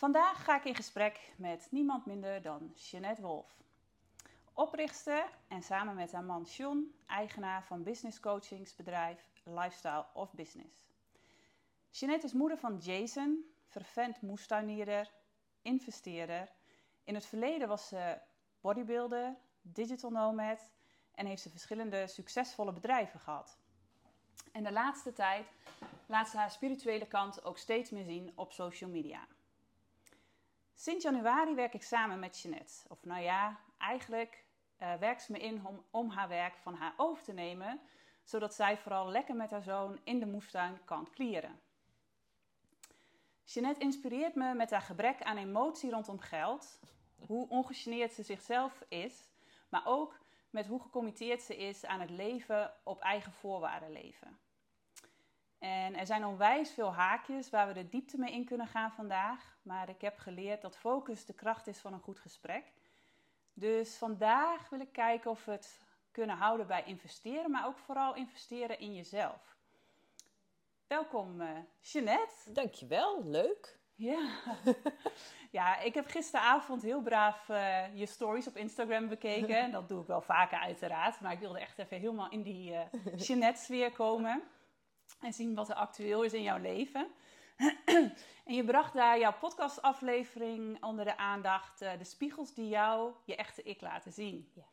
Vandaag ga ik in gesprek met niemand minder dan Jeanette Wolf. Oprichter en samen met haar man John, eigenaar van business coachingsbedrijf Lifestyle of Business. Jeanette is moeder van Jason, vervent moestuinierer, investeerder. In het verleden was ze bodybuilder, digital nomad en heeft ze verschillende succesvolle bedrijven gehad. En de laatste tijd laat ze haar spirituele kant ook steeds meer zien op social media. Sinds januari werk ik samen met Jeanette. Of nou ja, eigenlijk uh, werkt ze me in om, om haar werk van haar over te nemen, zodat zij vooral lekker met haar zoon in de moestuin kan klieren. Jeanette inspireert me met haar gebrek aan emotie rondom geld, hoe ongegeneerd ze zichzelf is, maar ook met hoe gecommitteerd ze is aan het leven op eigen voorwaarden leven. En er zijn onwijs veel haakjes waar we de diepte mee in kunnen gaan vandaag. Maar ik heb geleerd dat focus de kracht is van een goed gesprek. Dus vandaag wil ik kijken of we het kunnen houden bij investeren, maar ook vooral investeren in jezelf. Welkom, uh, Jeanette. Dankjewel, leuk. Ja. ja, ik heb gisteravond heel braaf uh, je stories op Instagram bekeken. Dat doe ik wel vaker uiteraard. Maar ik wilde echt even helemaal in die uh, Jeanette-sfeer komen. En zien wat er actueel is in jouw leven. en je bracht daar jouw podcastaflevering onder de aandacht. Uh, de spiegels die jou je echte ik laten zien. Ja.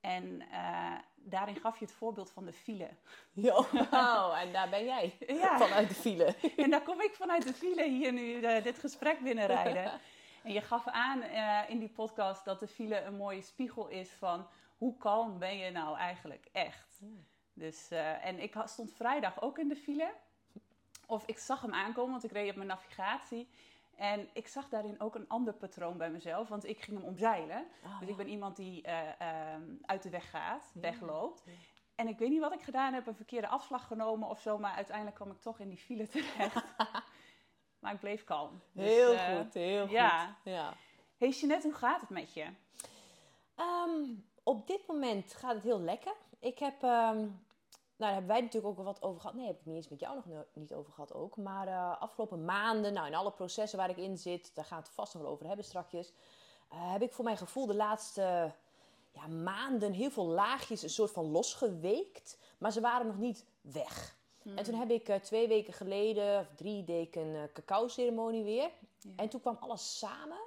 En uh, daarin gaf je het voorbeeld van de file. Ja, wow, en daar ben jij ja. vanuit de file. En daar kom ik vanuit de file hier nu uh, dit gesprek binnenrijden. En je gaf aan uh, in die podcast dat de file een mooie spiegel is van hoe kalm ben je nou eigenlijk echt. Dus, en ik stond vrijdag ook in de file. Of ik zag hem aankomen, want ik reed op mijn navigatie. En ik zag daarin ook een ander patroon bij mezelf, want ik ging hem omzeilen. Oh, dus ik ben iemand die uh, uit de weg gaat, wegloopt. En ik weet niet wat ik gedaan heb, een verkeerde afslag genomen of zo, maar uiteindelijk kwam ik toch in die file terecht. maar ik bleef kalm. Dus, heel uh, goed, heel ja. goed. Ja. Hey Jeanette, hoe gaat het met je? Um, op dit moment gaat het heel lekker. Ik heb um, nou, daar hebben wij natuurlijk ook wel wat over gehad. Nee, heb ik niet eens met jou nog niet over gehad ook. Maar uh, afgelopen maanden, nou in alle processen waar ik in zit, daar gaan we het vast nog wel over hebben strakjes. Uh, heb ik voor mijn gevoel de laatste ja, maanden heel veel laagjes een soort van losgeweekt. Maar ze waren nog niet weg. Hmm. En toen heb ik uh, twee weken geleden, of drie, deed een cacao ceremonie weer. Ja. En toen kwam alles samen.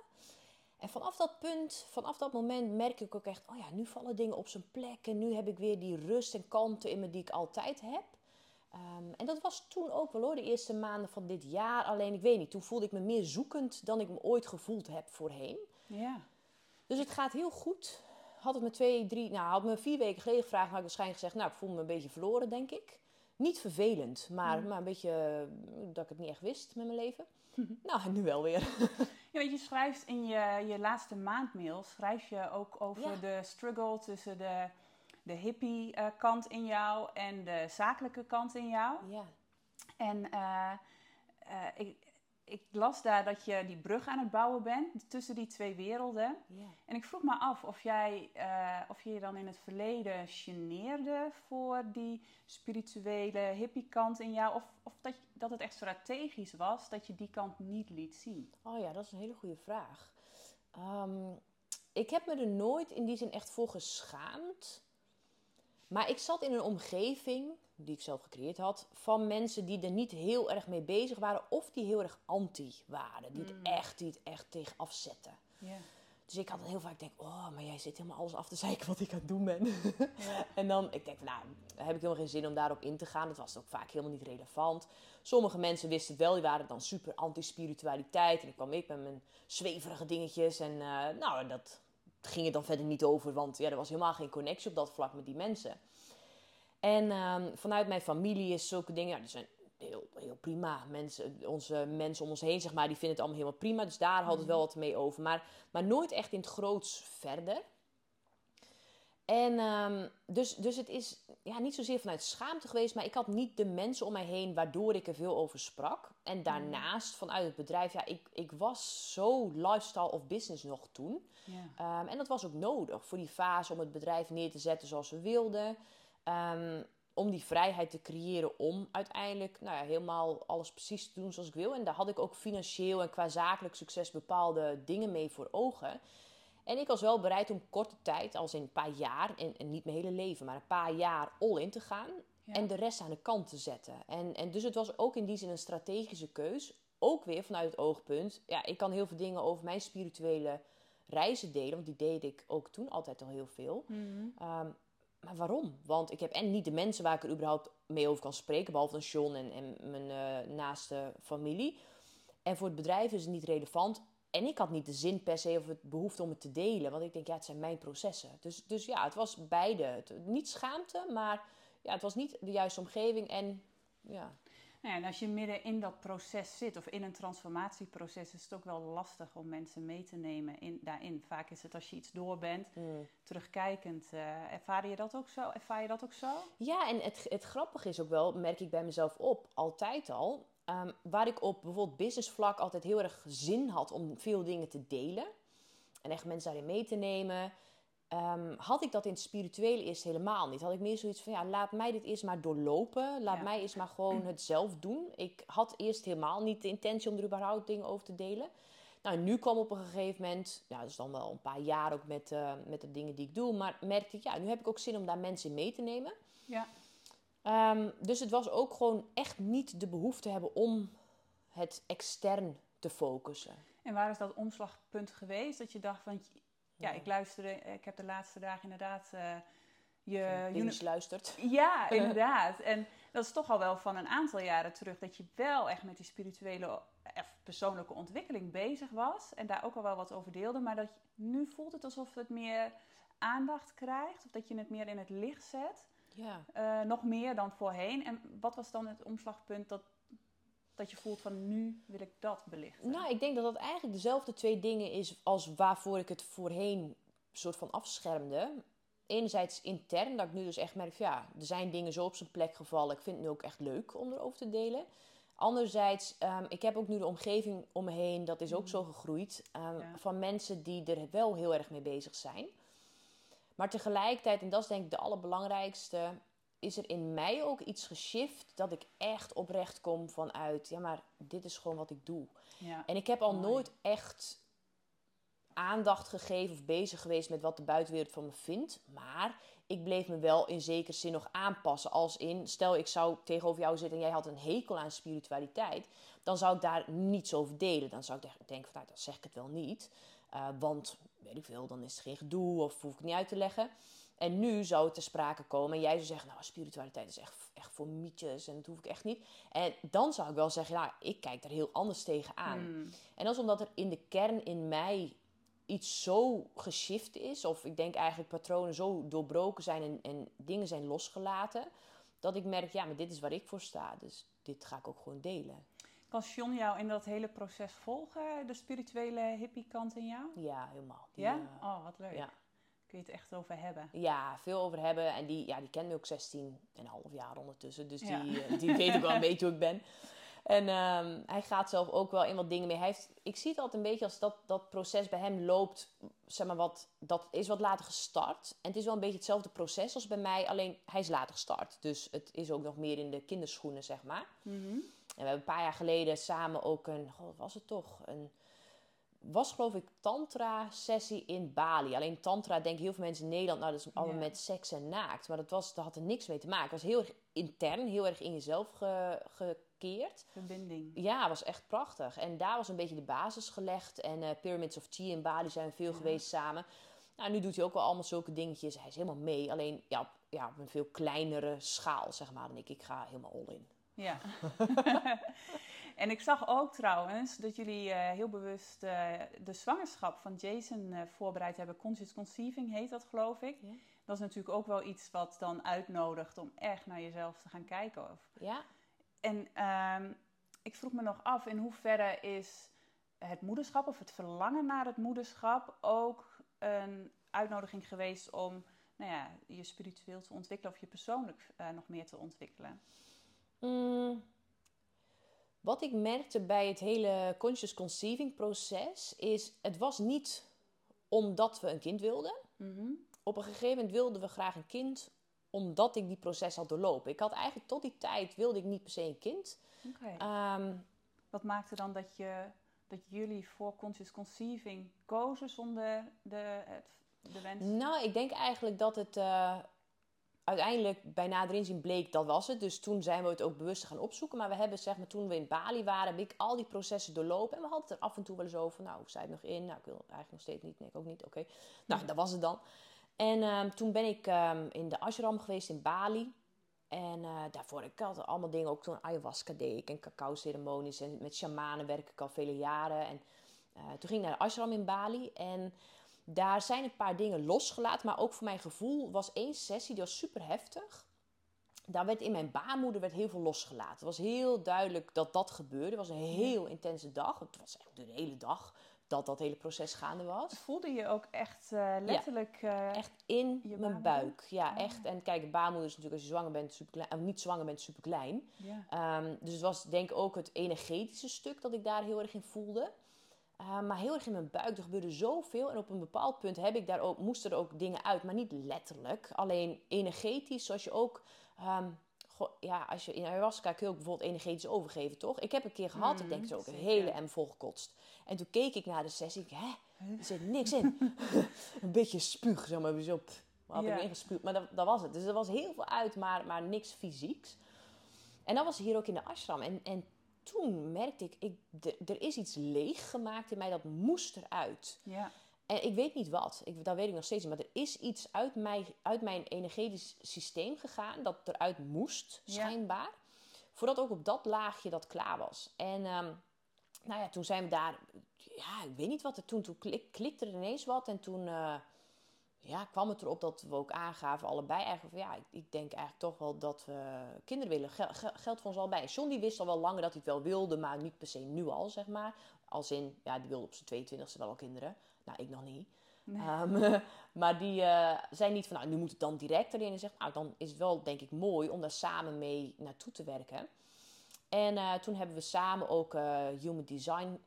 En vanaf dat punt, vanaf dat moment merk ik ook echt, oh ja, nu vallen dingen op zijn plek en nu heb ik weer die rust en kalmte in me die ik altijd heb. Um, en dat was toen ook wel hoor, de eerste maanden van dit jaar. Alleen ik weet niet, toen voelde ik me meer zoekend dan ik me ooit gevoeld heb voorheen. Ja. Dus het gaat heel goed. Had het me twee, drie, nou had me vier weken geleden gevraagd, had ik waarschijnlijk gezegd, nou ik voel me een beetje verloren denk ik. Niet vervelend, maar, mm. maar een beetje eh, dat ik het niet echt wist met mijn leven. nou, nu wel weer. ja, want je schrijft in je, je laatste maandmail, schrijf je ook over de struggle tussen de, de hippie uh, kant in jou en de zakelijke kant in jou. Ja. En uh, uh, ik, ik las daar dat je die brug aan het bouwen bent tussen die twee werelden. En ik vroeg me af of jij uh, of je je dan in het verleden geneerde voor die spirituele hippie kant in jou. Of, of dat, dat het echt strategisch was dat je die kant niet liet zien. Oh ja, dat is een hele goede vraag. Um, ik heb me er nooit in die zin echt voor geschaamd. Maar ik zat in een omgeving die ik zelf gecreëerd had, van mensen die er niet heel erg mee bezig waren of die heel erg anti waren. Die het mm. echt, die het echt tegen afzetten. Dus ik had heel vaak denk, oh, maar jij zit helemaal alles af te zeiken wat ik aan het doen ben. en dan, ik denk, nou, heb ik helemaal geen zin om daarop in te gaan. Dat was ook vaak helemaal niet relevant. Sommige mensen wisten het wel, die waren dan super anti-spiritualiteit. En ik kwam ik met mijn zweverige dingetjes. En uh, nou, dat ging het dan verder niet over, want ja, er was helemaal geen connectie op dat vlak met die mensen. En um, vanuit mijn familie is zulke dingen, ja, die zijn heel, heel prima. Mensen, onze mensen om ons heen, zeg maar, die vinden het allemaal helemaal prima. Dus daar hadden we wel wat mee over. Maar, maar nooit echt in het groots verder. En um, dus, dus het is ja, niet zozeer vanuit schaamte geweest, maar ik had niet de mensen om mij heen waardoor ik er veel over sprak. En daarnaast vanuit het bedrijf, ja, ik, ik was zo lifestyle of business nog toen. Ja. Um, en dat was ook nodig voor die fase om het bedrijf neer te zetten zoals we wilden. Um, om die vrijheid te creëren om uiteindelijk nou ja, helemaal alles precies te doen zoals ik wil. En daar had ik ook financieel en qua zakelijk succes bepaalde dingen mee voor ogen. En ik was wel bereid om korte tijd, als in een paar jaar, en, en niet mijn hele leven, maar een paar jaar all in te gaan. Ja. En de rest aan de kant te zetten. En, en dus het was ook in die zin een strategische keus. Ook weer vanuit het oogpunt. Ja, ik kan heel veel dingen over mijn spirituele reizen delen. Want die deed ik ook toen altijd al heel veel. Mhm. Ehm, maar waarom? Want ik heb en niet de mensen waar ik er überhaupt mee over kan spreken. Behalve dan John en, en mijn eh, naaste familie. En voor het bedrijf is het niet relevant. En ik had niet de zin per se of het behoefte om het te delen. Want ik denk, ja, het zijn mijn processen. Dus, dus ja, het was beide. Niet schaamte, maar ja, het was niet de juiste omgeving. En ja, Nou ja, en als je midden in dat proces zit, of in een transformatieproces, is het ook wel lastig om mensen mee te nemen in, daarin. Vaak is het als je iets door bent, mm. terugkijkend. eh ervaar je dat ook zo? Ervaar je dat ook zo? Ja, en het, het grappige is ook wel, merk ik bij mezelf op, altijd al. ehm, waar ik op bijvoorbeeld businessvlak altijd heel erg zin had om veel dingen te delen. En echt mensen daarin mee te nemen. Ehm, had ik dat in het spirituele eerst helemaal niet. Had ik meer zoiets van, ja, laat mij dit eerst maar doorlopen. Laat Ja. mij eerst maar gewoon het zelf doen. Ik had eerst helemaal niet de intentie om er überhaupt dingen over te delen. Nou, nu kwam op een gegeven moment, ja, dat is dan wel een paar jaar ook met, eh, met de dingen die ik doe. Maar merkte ik, ja, nu heb ik ook zin om daar mensen in mee te nemen. Ja. Ehm, dus het was ook gewoon echt niet de behoefte hebben om het extern te focussen. En waar is dat omslagpunt geweest? Dat je dacht van, ja, ik luisterde, ik heb de laatste dagen inderdaad eh, je... Linus luistert. Ja, inderdaad. En dat is toch al wel van een aantal jaren terug dat je wel echt met die spirituele of persoonlijke ontwikkeling bezig was. En daar ook al wel wat over deelde. Maar dat je, nu voelt het alsof het meer aandacht krijgt. Of dat je het meer in het licht zet. Ja. Eh, nog meer dan voorheen. En wat was dan het omslagpunt dat, dat je voelt van nu wil ik dat belichten? Nou, ik denk dat dat eigenlijk dezelfde twee dingen is als waarvoor ik het voorheen soort van afschermde. Enerzijds intern, dat ik nu dus echt merk, ja, er zijn dingen zo op zijn plek gevallen. Ik vind het nu ook echt leuk om erover te delen. Anderzijds, ehm, ik heb ook nu de omgeving om me heen, dat is ook zo gegroeid. ehm, Ja. Van mensen die er wel heel erg mee bezig zijn. Maar tegelijkertijd, en dat is denk ik de allerbelangrijkste, is er in mij ook iets geshift dat ik echt oprecht kom vanuit, ja, maar dit is gewoon wat ik doe. ja. En ik heb al Mooi. nooit echt aandacht gegeven of bezig geweest met wat de buitenwereld van me vindt. Maar ik bleef me wel in zekere zin nog aanpassen. Als in, stel ik zou tegenover jou zitten en jij had een hekel aan spiritualiteit. Dan zou ik daar niets over delen. Dan zou ik denken, van, nou, dan zeg ik het wel niet. Eh, want, weet ik veel, dan is het geen gedoe of hoef ik het niet uit te leggen. En nu zou het ter sprake komen en jij zou zeggen, nou, spiritualiteit is echt, echt voor mietjes en dat hoef ik echt niet. En dan zou ik wel zeggen, nou, ik kijk er heel anders tegenaan. Hmm. En dat is omdat er in de kern in mij iets zo geshift is, of ik denk eigenlijk patronen zo doorbroken zijn en, en dingen zijn losgelaten, dat ik merk, ja, maar dit is waar ik voor sta, dus dit ga ik ook gewoon delen. Kan John jou in dat hele proces volgen, de spirituele hippie kant in jou? Ja, helemaal. Die, Ja? eh, Oh, wat leuk. ja. Kun je het echt over hebben? ja, veel over hebben. En die, ja, die kent me ook 16 en een half jaar ondertussen. Dus Ja. die, eh, die weet ook wel een beetje hoe ik ben. En ehm, hij gaat zelf ook wel in wat dingen mee. Hij heeft, ik zie het altijd een beetje als dat, dat proces bij hem loopt. Zeg maar wat, dat is wat later gestart. En het is wel een beetje hetzelfde proces als bij mij. Alleen hij is later gestart. Dus het is ook nog meer in de kinderschoenen, zeg maar. Mhm. En we hebben een paar jaar geleden samen ook een, wat was het toch? Een, was geloof ik tantra-sessie in Bali. Alleen tantra denken heel veel mensen in Nederland, nou dat is allemaal Ja. met seks en naakt. Maar dat, was, dat had er niks mee te maken. Het was heel erg intern, heel erg in jezelf ge- gekeerd. Verbinding. Ja, was echt prachtig. En daar was een beetje de basis gelegd. En eh, Pyramids of Chi in Bali zijn we veel Ja. geweest samen. Nou, nu doet hij ook wel allemaal zulke dingetjes. Hij is helemaal mee. Alleen ja, op, ja, op een veel kleinere schaal, zeg maar. En ik, ik ga helemaal all in. Ja. en ik zag ook trouwens dat jullie eh, heel bewust eh, de zwangerschap van Jason eh, voorbereid hebben. Conscious Conceiving heet dat, geloof ik. Ja. Dat is natuurlijk ook wel iets wat dan uitnodigt om echt naar jezelf te gaan kijken. Of. Ja, En ehm, ik vroeg me nog af, in hoeverre is het moederschap of het verlangen naar het moederschap ook een uitnodiging geweest om nou ja, je spiritueel te ontwikkelen of je persoonlijk nog meer te ontwikkelen? Mm, wat ik merkte bij het hele conscious conceiving proces is, het was niet omdat we een kind wilden. Mhm. Op een gegeven moment wilden we graag een kind omdat ik die proces had doorlopen. Ik had eigenlijk tot die tijd wilde ik niet per se een kind. Oké. Ehm, Wat maakte dan dat, je, dat jullie voor conscious conceiving kozen zonder de, de wens? nou, ik denk eigenlijk dat het eh, uiteindelijk bij nader inzien bleek dat was het. Dus toen zijn we het ook bewust gaan opzoeken. Maar we hebben zeg maar toen we in Bali waren, heb ik al die processen doorlopen. En we hadden het er af en toe wel eens over. Nou, hoe sta het nog in? Nou, ik wil eigenlijk nog steeds niet. Nee, ik ook niet. Oké. Nou, dat was het dan. En ehm, toen ben ik ehm, in de ashram geweest in Bali. En eh, daarvoor ik had allemaal dingen, ook toen ayahuasca deed en cacao ceremonies en met shamanen werk ik al vele jaren. En eh, toen ging ik naar de ashram in Bali en daar zijn een paar dingen losgelaten, maar ook voor mijn gevoel was één sessie, die was super heftig. Daar werd in mijn baarmoeder werd heel veel losgelaten. Het was heel duidelijk dat dat gebeurde. Het was een heel intense dag. Het was echt de hele dag dat dat hele proces gaande was. Voelde je ook echt eh, letterlijk... eh, Echt in Je mijn baarmoeder? buik. Ja, Ah. echt. En kijk, de baarmoeder is natuurlijk als je zwanger bent super klein, of niet zwanger bent super klein. ja. Ehm, dus het was denk ik ook het energetische stuk dat ik daar heel erg in voelde. Uh, maar heel erg in mijn buik. Er gebeurde zoveel. En op een bepaald punt heb ik daar ook, moesten er ook dingen uit. Maar niet letterlijk. Alleen energetisch. Zoals je ook... ehm, ja, als je in ayahuasca kun je ook bijvoorbeeld energetisch overgeven, toch? Ik heb een keer gehad, ik denk Mhm, zo ook een hele em volgekotst. En toen keek ik naar de sessie. Ik, hè? Er zit niks in. een beetje spuug, zeg maar. Zo, pff, had Ja. ik erin gespuugd. Maar dat, dat was het. Dus er was heel veel uit, maar, maar niks fysieks. En dat was hier ook in de ashram. En, en toen merkte ik, er is iets leeg gemaakt in mij, dat moest eruit. ja. En ik weet niet wat, ik, dat weet ik nog steeds niet. Maar er is iets uit, mij, uit mijn energetisch systeem gegaan dat eruit moest, Ja. schijnbaar. Voordat ook op dat laagje dat klaar was. En ehm, nou ja, toen zijn we daar, ja, ik weet niet wat er toen, toen klik, klikte er ineens wat. En toen eh, ja, kwam het erop dat we ook aangaven, allebei eigenlijk van ja, ik, ik denk eigenlijk toch wel dat we kinderen willen. Gel, gel- geldt voor ons allebei. John die wist al wel langer dat hij het wel wilde, maar niet per se nu al, zeg maar. Als in, ja, die wilde op zijn 22e wel al kinderen. Nou, ik nog niet. Nee. Ehm, maar die eh zei niet van, nou, nu moet het dan direct erin. En zegt, nou, dan is het wel, denk ik, mooi om daar samen mee naartoe te werken. En eh, toen hebben we samen ook eh, human design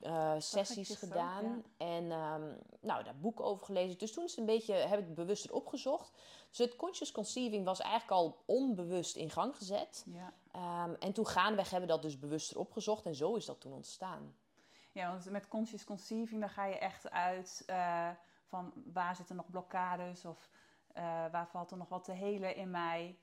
eh, sessies gedaan. En ehm, nou, daar boeken over gelezen. Dus toen is het een beetje, heb ik het bewuster opgezocht. Dus het conscious conceiving was eigenlijk al onbewust in gang gezet. Ja. Ehm, en toen gaandeweg hebben we dat dus bewuster opgezocht. En zo is dat toen ontstaan. ja, want met conscious conceiving, daar ga je echt uit eh, van waar zitten nog blokkades of eh, waar valt er nog wat te helen in mij.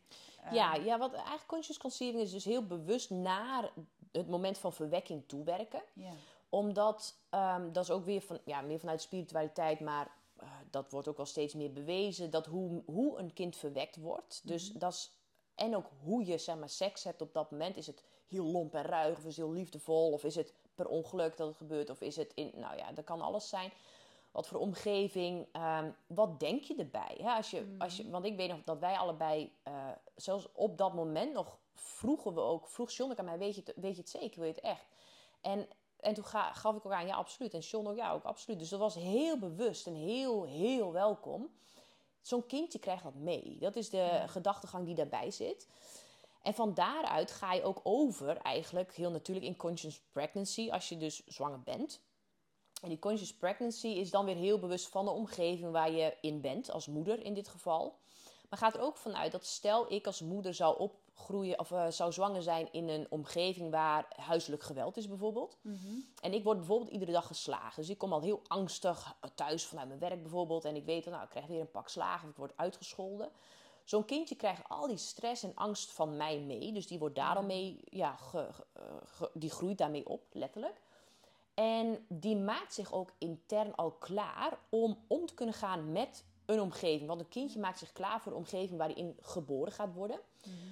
Ja, ja, wat eigenlijk conscious conceiving is dus heel bewust naar het moment van verwekking toewerken. ja. Omdat, ehm, dat is ook weer van, ja, meer vanuit spiritualiteit, maar eh, dat wordt ook wel steeds meer bewezen, dat hoe, hoe een kind verwekt wordt. Dus dat is, en ook hoe je zeg maar, seks hebt op dat moment. Is het heel lomp en ruig, of is het heel liefdevol, of is het per ongeluk dat het gebeurt, of is het in, nou ja, dat kan alles zijn. Wat voor omgeving, ehm, wat denk je erbij? Hè? Als je, als je, want ik weet nog dat wij allebei, eh, zelfs op dat moment nog, vroegen we ook, vroeg John aan mij, weet je, het, weet je het zeker, wil je het echt? En, en toen ga, gaf ik ook aan, ja, absoluut. En John ook, ja, ook absoluut. Dus dat was heel bewust en heel, heel welkom. Zo'n kindje krijgt dat mee. Dat is de gedachtegang die daarbij zit. En van daaruit ga je ook over, eigenlijk heel natuurlijk, in conscious pregnancy, als je dus zwanger bent. En die conscious pregnancy is dan weer heel bewust van de omgeving waar je in bent, als moeder in dit geval. Maar gaat er ook vanuit dat stel ik als moeder zou opgroeien of eh, zou zwanger zijn in een omgeving waar huiselijk geweld is bijvoorbeeld. Mhm. En ik word bijvoorbeeld iedere dag geslagen. Dus ik kom al heel angstig thuis vanuit mijn werk bijvoorbeeld. En ik weet dan, nou, ik krijg weer een pak slagen of ik word uitgescholden. Zo'n kindje krijgt al die stress en angst van mij mee. Dus die wordt daar al mee, ja, ge- eh, ge- die groeit daarmee op, letterlijk. En die maakt zich ook intern al klaar om om te kunnen gaan met een omgeving. Want een kindje maakt zich klaar voor de omgeving waar hij in geboren gaat worden.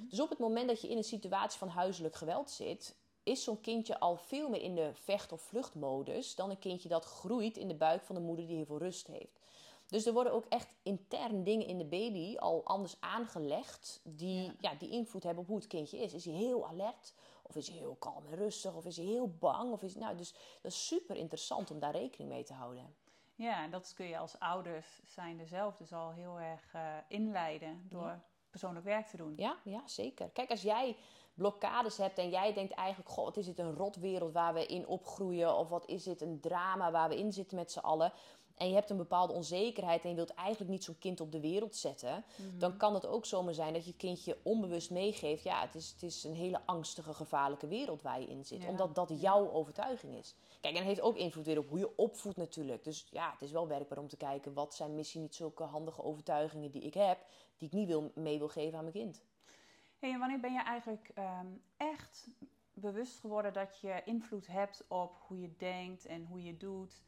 Dus op het moment dat je in een situatie van huiselijk geweld zit, is zo'n kindje al veel meer in de vecht- of vluchtmodus dan een kindje dat groeit in de buik van de moeder die heel veel rust heeft. Dus er worden ook echt intern dingen in de baby al anders aangelegd die, Ja. ja. die invloed hebben op hoe het kindje is. Is hij heel alert? Of is hij heel kalm en rustig? Of is hij heel bang? Of is, nou, dus dat is super interessant om daar rekening mee te houden. Ja, en dat kun je als ouders zijn er zelf dus al heel erg eh, inleiden door Ja. persoonlijk werk te doen. Ja, ja, zeker. Kijk, als jij blokkades hebt en jij denkt eigenlijk, goh, wat is dit een rotwereld waar we in opgroeien? Of wat is dit een drama waar we in zitten met z'n allen? En je hebt een bepaalde onzekerheid en je wilt eigenlijk niet zo'n kind op de wereld zetten. Mhm. Dan kan het ook zomaar zijn dat je kindje onbewust meegeeft. Ja, het is, het is een hele angstige, gevaarlijke wereld waar je in zit. Ja. Omdat dat jouw overtuiging is. Kijk, en het heeft ook invloed weer op hoe je opvoedt natuurlijk. Dus ja, het is wel werkbaar om te kijken... wat zijn misschien niet zulke handige overtuigingen die ik heb... die ik niet wil, mee wil geven aan mijn kind. Hey, en wanneer ben je eigenlijk ehm, echt bewust geworden dat je invloed hebt op hoe je denkt en hoe je doet?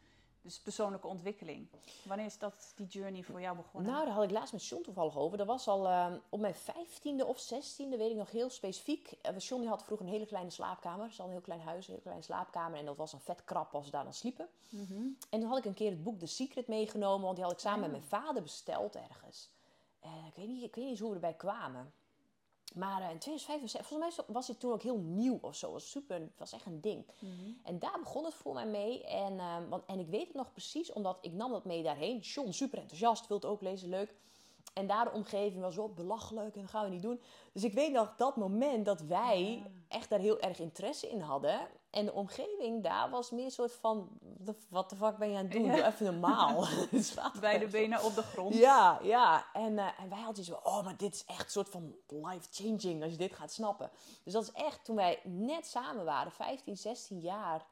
Dus persoonlijke ontwikkeling. Wanneer is dat die journey voor jou begonnen? Nou, daar had ik laatst met John toevallig over. Dat was al eh, op mijn vijftiende of zestiende, weet ik nog heel specifiek. Uh, John die had vroeger een hele kleine slaapkamer. Ze had een heel klein huis, een heel kleine slaapkamer. En dat was een vet krap als ze daar dan sliepen. Mhm. En toen had ik een keer het boek The Secret meegenomen. Want die had ik samen Ah. met mijn vader besteld ergens. En ik weet niet, ik weet niet eens hoe we erbij kwamen. Maar eh, in 2005, volgens mij was het toen ook heel nieuw of zo. Het was super, was echt een ding. Mhm. En daar begon het voor mij mee. En, ehm, want, en ik weet het nog precies, omdat ik nam dat mee daarheen. John, super enthousiast, wil het ook lezen, leuk. En daar de omgeving was wel belachelijk en dat gaan we niet doen. Dus ik weet nog dat moment dat wij Ja. echt daar heel erg interesse in hadden. En de omgeving daar was meer een soort van, wat de fuck ben je aan het doen? Ja. Doe even normaal. Beide benen op de grond. Ja, ja. En, eh, en wij hadden zo, oh, maar dit is echt een soort van life-changing als je dit gaat snappen. Dus dat is echt toen wij net samen waren, 15, 16 jaar,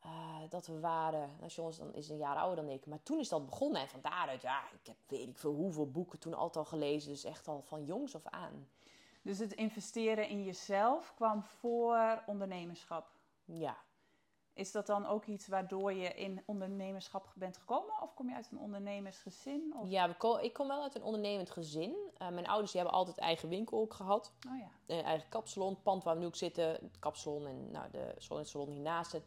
eh, dat we waren. Nou, John is dan is een jaar ouder dan ik, maar toen is dat begonnen. En van daaruit, ja, ik heb weet ik veel hoeveel boeken toen altijd al gelezen. Dus echt al van jongs af aan. Dus het investeren in jezelf kwam voor ondernemerschap. Ja. Is dat dan ook iets waardoor je in ondernemerschap bent gekomen? Of kom je uit een ondernemersgezin? Of... Ja, ik kom wel uit een ondernemend gezin. Eh, mijn ouders die hebben altijd eigen winkel ook gehad. Oh ja. een eigen kapsalon. Het pand waar we nu ook zitten, het kapsalon en nou, de salon, hiernaast.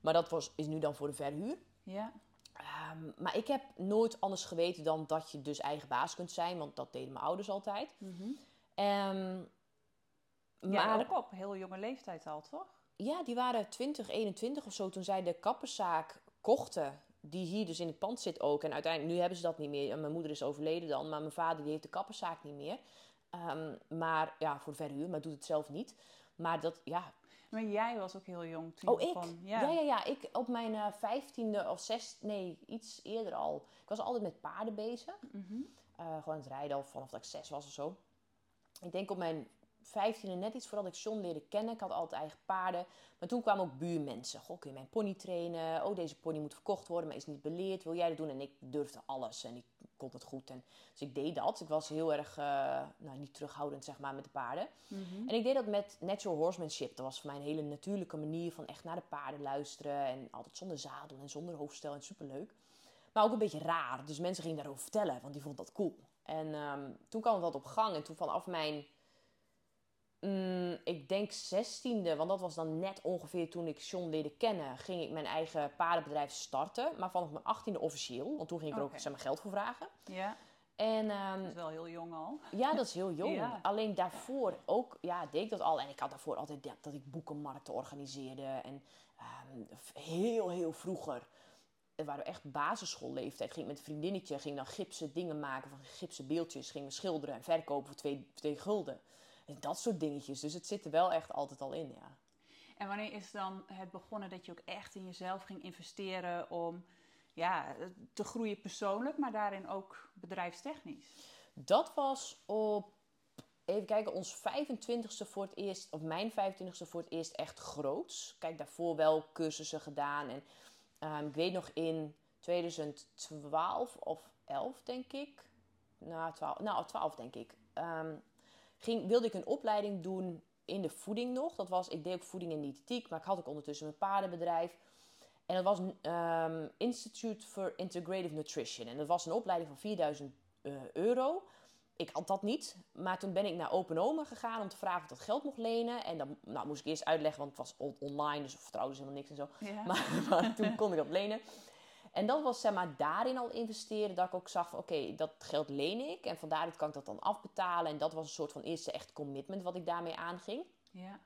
Maar dat was, is nu dan voor de verhuur. Ja. Ehm, maar ik heb nooit anders geweten dan dat je dus eigen baas kunt zijn. Want dat deden mijn ouders altijd. Mhm. Ehm, Ja, maar ook op heel jonge leeftijd al, toch? Ja, die waren 20, 21 of zo toen zij de kapperszaak kochten. Die hier dus in het pand zit ook. En uiteindelijk, nu hebben ze dat niet meer. Mijn moeder is overleden dan. Maar mijn vader die heeft de kapperszaak niet meer. Ehm, maar ja, voor de verhuur, maar doet het zelf niet. Maar dat, ja, Maar jij was ook heel jong toen Oh, ik? begon. Ja, ja, ja. Ik op mijn eh, vijftiende of zes, nee, iets eerder al. Ik was altijd met paarden bezig. Mhm. Eh, gewoon aan het rijden al vanaf dat ik zes was of zo. Ik denk op mijn vijftiende net iets voordat ik John leerde kennen. Ik had altijd eigen paarden. Maar toen kwamen ook buurmensen. Goh, kun je mijn pony trainen? Oh, deze pony moet verkocht worden, maar is niet beleerd. Wil jij dat doen? En ik durfde alles en ik kon het goed. En, dus ik deed dat. Ik was heel erg, eh, nou niet terughoudend zeg maar, met de paarden. Mhm. En ik deed dat met natural horsemanship. Dat was voor mij een hele natuurlijke manier van echt naar de paarden luisteren. En altijd zonder zadel en zonder hoofdstel en superleuk. Maar ook een beetje raar. Dus mensen gingen daarover vertellen, want die vonden dat cool. En ehm, toen kwam dat op gang. En toen vanaf mijn, mm, ik denk zestiende, want dat was dan net ongeveer toen ik John leerde kennen, ging ik mijn eigen paardenbedrijf starten. Maar vanaf mijn achttiende officieel, want toen ging ik er ook zeg maar, geld voor vragen. Ja, En ehm, dat is wel heel jong al. ja, dat is heel jong. Ja. Alleen daarvoor ook, ja, deed ik dat al. En ik had daarvoor altijd dat, dat ik boekenmarkten organiseerde. En ehm, heel, heel vroeger, het waren echt basisschoolleeftijd, ging ik met een vriendinnetje, ging dan gipsen dingen maken van gipsen beeldjes, gingen we schilderen en verkopen voor twee, twee gulden. Dat soort dingetjes. Dus het zit er wel echt altijd al in, ja. En wanneer is dan het begonnen dat je ook echt in jezelf ging investeren om ja, te groeien persoonlijk, maar daarin ook bedrijfstechnisch? Dat was op, even kijken, ons 25ste voor het eerst, of mijn 25ste voor het eerst echt groots. Kijk, daarvoor wel cursussen gedaan. En ehm, ik weet nog in 2012 of 11, denk ik. Nou, 12, nou 12 denk ik. ehm, ging, wilde ik een opleiding doen in de voeding nog. Dat was, ik deed ook voeding en diëtetiek, maar ik had ook ondertussen mijn paardenbedrijf. En dat was ehm, Institute for Integrative Nutrition. En dat was een opleiding van 4000 eh, euro. Ik had dat niet. Maar toen ben ik naar Open Oma gegaan om te vragen of ik dat geld mocht lenen. En dan nou, moest ik eerst uitleggen, want het was on- online, dus vertrouwde ze helemaal niks en zo. Ja. Maar, maar toen kon ik dat lenen. En dat was zeg maar daarin al investeren. Dat ik ook zag van oké, dat geld leen ik. En van daaruit kan ik dat dan afbetalen. En dat was een soort van eerste echt commitment wat ik daarmee aanging. ja.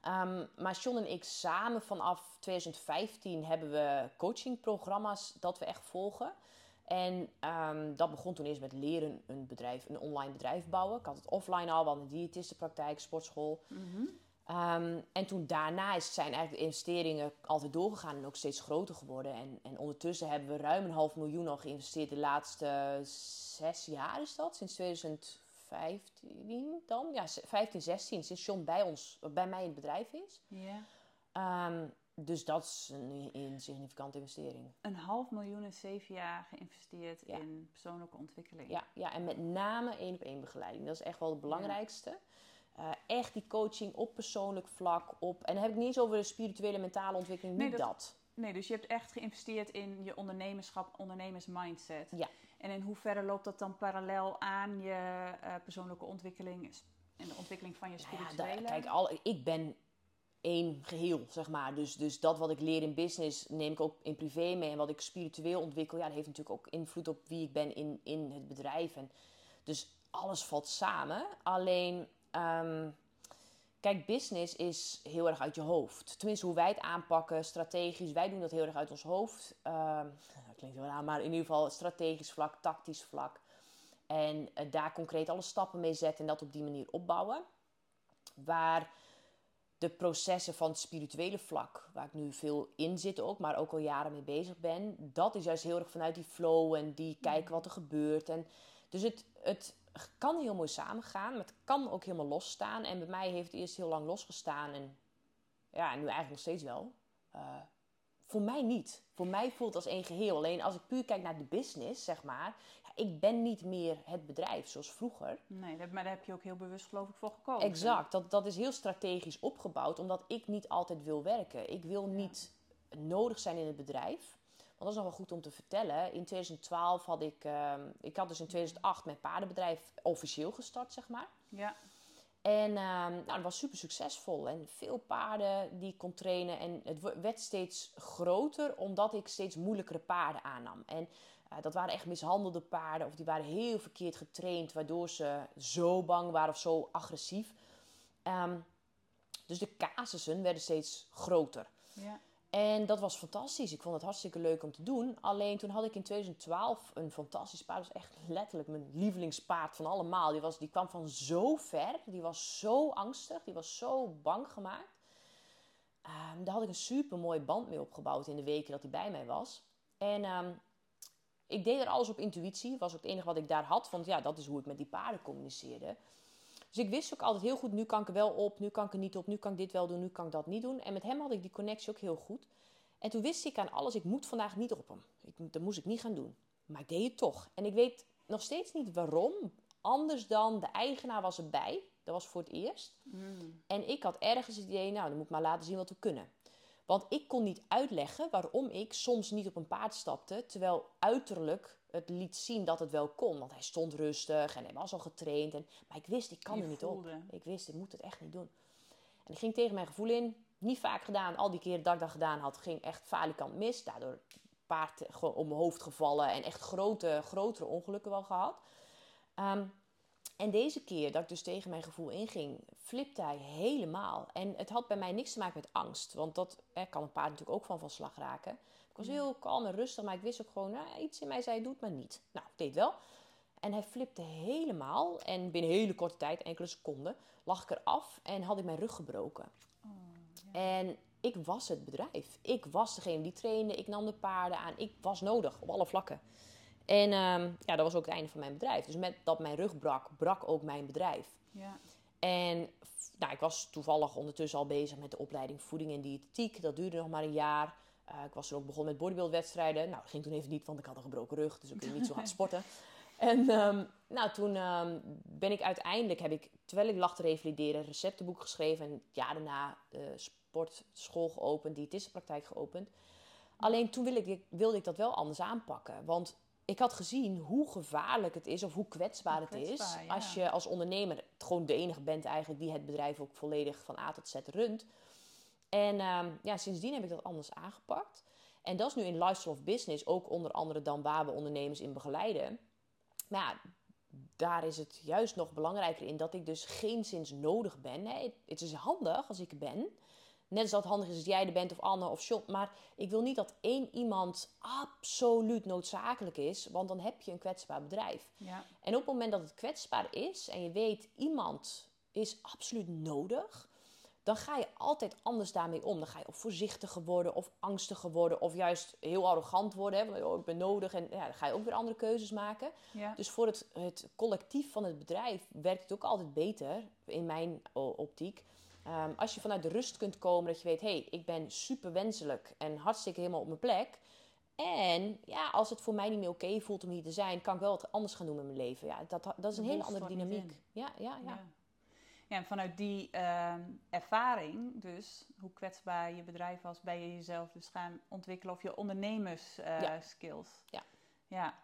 Ehm, maar John en ik samen vanaf 2015 hebben we coachingprogramma's dat we echt volgen. En ehm, dat begon toen eerst met leren een bedrijf, een online bedrijf bouwen. Ik had het offline al, want een diëtistenpraktijk, sportschool. Mhm. Ehm, en toen daarna is, zijn eigenlijk de investeringen altijd doorgegaan en ook steeds groter geworden. En, en ondertussen hebben we ruim een half miljoen al geïnvesteerd de laatste zes jaar is dat, sinds 2015 dan? Ja, 15, 16, sinds John bij ons, bij mij in het bedrijf is. Ja. Ehm, dus dat is een insignificante investering. Een half miljoen in zeven jaar geïnvesteerd Ja. in persoonlijke ontwikkeling. Ja, ja, en met name één op één begeleiding. Dat is echt wel het belangrijkste. Eh, echt die coaching op persoonlijk vlak. Op, en dan heb ik niet eens over de spirituele mentale ontwikkeling, Nee, niet dat- dat. Nee, dus je hebt echt geïnvesteerd in je ondernemerschap, ondernemersmindset. Ja. En in hoeverre loopt dat dan parallel aan je eh, persoonlijke ontwikkeling en de ontwikkeling van je Nou ja, spirituele? da- kijk, al, ik ben één geheel, zeg maar. Dus, dus dat wat ik leer in business neem ik ook in privé mee. En wat ik spiritueel ontwikkel, ja, dat heeft natuurlijk ook invloed op wie ik ben in, in het bedrijf. En dus alles valt samen. Alleen, ehm, kijk, business is heel erg uit je hoofd. Tenminste, hoe wij het aanpakken, strategisch. Wij doen dat heel erg uit ons hoofd. Ehm, dat klinkt wel aan, maar in ieder geval strategisch vlak, tactisch vlak. En eh, daar concreet alle stappen mee zetten en dat op die manier opbouwen. Waar de processen van het spirituele vlak, waar ik nu veel in zit ook, maar ook al jaren mee bezig ben, dat is juist heel erg vanuit die flow en die kijken wat er gebeurt. En dus het, het kan heel mooi samengaan, maar het kan ook helemaal losstaan. En bij mij heeft het eerst heel lang losgestaan en ja, nu eigenlijk nog steeds wel. Eh, voor mij niet. Voor mij voelt het als één geheel. Alleen als ik puur kijk naar de business, zeg maar, ja, ik ben niet meer het bedrijf zoals vroeger. Nee, maar daar heb je ook heel bewust geloof ik voor gekozen. Exact, dat, dat is heel strategisch opgebouwd, omdat ik niet altijd wil werken. Ik wil niet nodig zijn in het bedrijf. Dat is nog wel goed om te vertellen. In 2012 had ik, ehm, ik had dus in 2008 mijn paardenbedrijf officieel gestart, zeg maar. Ja, En ehm, nou, dat was super succesvol. En veel paarden die ik kon trainen. En het werd steeds groter, omdat ik steeds moeilijkere paarden aannam. En eh, dat waren echt mishandelde paarden, of die waren heel verkeerd getraind, waardoor ze zo bang waren of zo agressief. Ehm, dus de casussen werden steeds groter. ja. En dat was fantastisch. Ik vond het hartstikke leuk om te doen. Alleen toen had ik in 2012 een fantastisch paard. Dat was echt letterlijk mijn lievelingspaard van allemaal. Die, was, die kwam van zo ver. Die was zo angstig. Die was zo bang gemaakt. Ehm, daar had ik een super mooi band mee opgebouwd in de weken dat hij bij mij was. En ehm, ik deed er alles op intuïtie. was ook het enige wat ik daar had. Want ja, dat is hoe ik met die paarden communiceerde. Dus ik wist ook altijd heel goed, nu kan ik er wel op, nu kan ik er niet op, nu kan ik dit wel doen, nu kan ik dat niet doen. En met hem had ik die connectie ook heel goed. En toen wist ik aan alles, ik moet vandaag niet op hem. Ik, dat moest ik niet gaan doen. Maar ik deed het toch. En ik weet nog steeds niet waarom. Anders dan de eigenaar was erbij. Dat was voor het eerst. Mm. En ik had ergens het idee, nou, dan moet ik maar laten zien wat we kunnen. Want ik kon niet uitleggen waarom ik soms niet op een paard stapte, terwijl uiterlijk het liet zien dat het wel kon. Want hij stond rustig en hij was al getraind. En, maar ik wist, ik kan er niet voelde. op. Ik wist, ik moet het echt niet doen. En ik ging tegen mijn gevoel in. Niet vaak gedaan. Al die keren dat ik dat gedaan had, ging echt falikant mis. Daardoor paard gewoon om mijn hoofd gevallen en echt grote, grotere ongelukken wel gehad. Ehm, en deze keer dat ik dus tegen mijn gevoel inging, flipte hij helemaal. En het had bij mij niks te maken met angst. Want dat eh, kan een paard natuurlijk ook van van slag raken. Ik was heel kalm en rustig, maar ik wist ook gewoon, nou, iets in mij zei, doe het maar niet. Nou, ik deed wel. En hij flipte helemaal. En binnen een hele korte tijd, enkele seconden, lag ik eraf en had ik mijn rug gebroken. Oh, ja. En ik was het bedrijf. Ik was degene die trainde. Ik nam de paarden aan. Ik was nodig op alle vlakken. En ehm, ja, dat was ook het einde van mijn bedrijf. Dus met dat mijn rug brak, brak ook mijn bedrijf. ja. En nou, ik was toevallig ondertussen al bezig met de opleiding voeding en diëtetiek. Dat duurde nog maar een jaar. Eh, ik was toen ook begonnen met bodybuildwedstrijden. Nou, dat ging toen even niet, want ik had een gebroken rug. Dus ik kon niet zo hard sporten. En ehm, nou, toen ehm, ben ik uiteindelijk, heb ik, terwijl ik lag te revalideren, een receptenboek geschreven. En het jaar daarna eh sportschool geopend, diëtistenpraktijk geopend. Alleen toen wilde ik, wilde ik dat wel anders aanpakken. Want ik had gezien hoe gevaarlijk het is of hoe kwetsbaar Hoe het is ja. als je als ondernemer gewoon de enige bent eigenlijk die het bedrijf ook volledig van A tot Z runt. En ehm, ja, sindsdien heb ik dat anders aangepakt. En dat is nu in Lifestyle of Business ook onder andere dan waar we ondernemers in begeleiden. Maar ja, daar is het juist nog belangrijker in dat ik dus geen zins nodig ben. Nee, het is handig als ik er ben. Net als dat handig is als jij er bent of Anne of John. Maar ik wil niet dat één iemand absoluut noodzakelijk is, want dan heb je een kwetsbaar bedrijf. Ja. En op het moment dat het kwetsbaar is en je weet iemand is absoluut nodig, dan ga je altijd anders daarmee om. Dan ga je of voorzichtiger worden of angstiger worden of juist heel arrogant worden. Hè? Want oh, ik ben nodig en ja, dan ga je ook weer andere keuzes maken. Ja. Dus voor het, het collectief van het bedrijf werkt het ook altijd beter, in mijn optiek. Ehm, als je vanuit de rust kunt komen, dat je weet, hé, hey, ik ben super wenselijk en hartstikke helemaal op mijn plek. En ja, als het voor mij niet meer oké voelt om hier te zijn, kan ik wel wat anders gaan doen met mijn leven. Ja, dat, dat is een hele andere dynamiek. ja, ja. Ja. Ja, en vanuit die ehm, ervaring, dus hoe kwetsbaar je bedrijf was, ben je jezelf dus gaan ontwikkelen of je Ja. ondernemerskills. Ja. ja.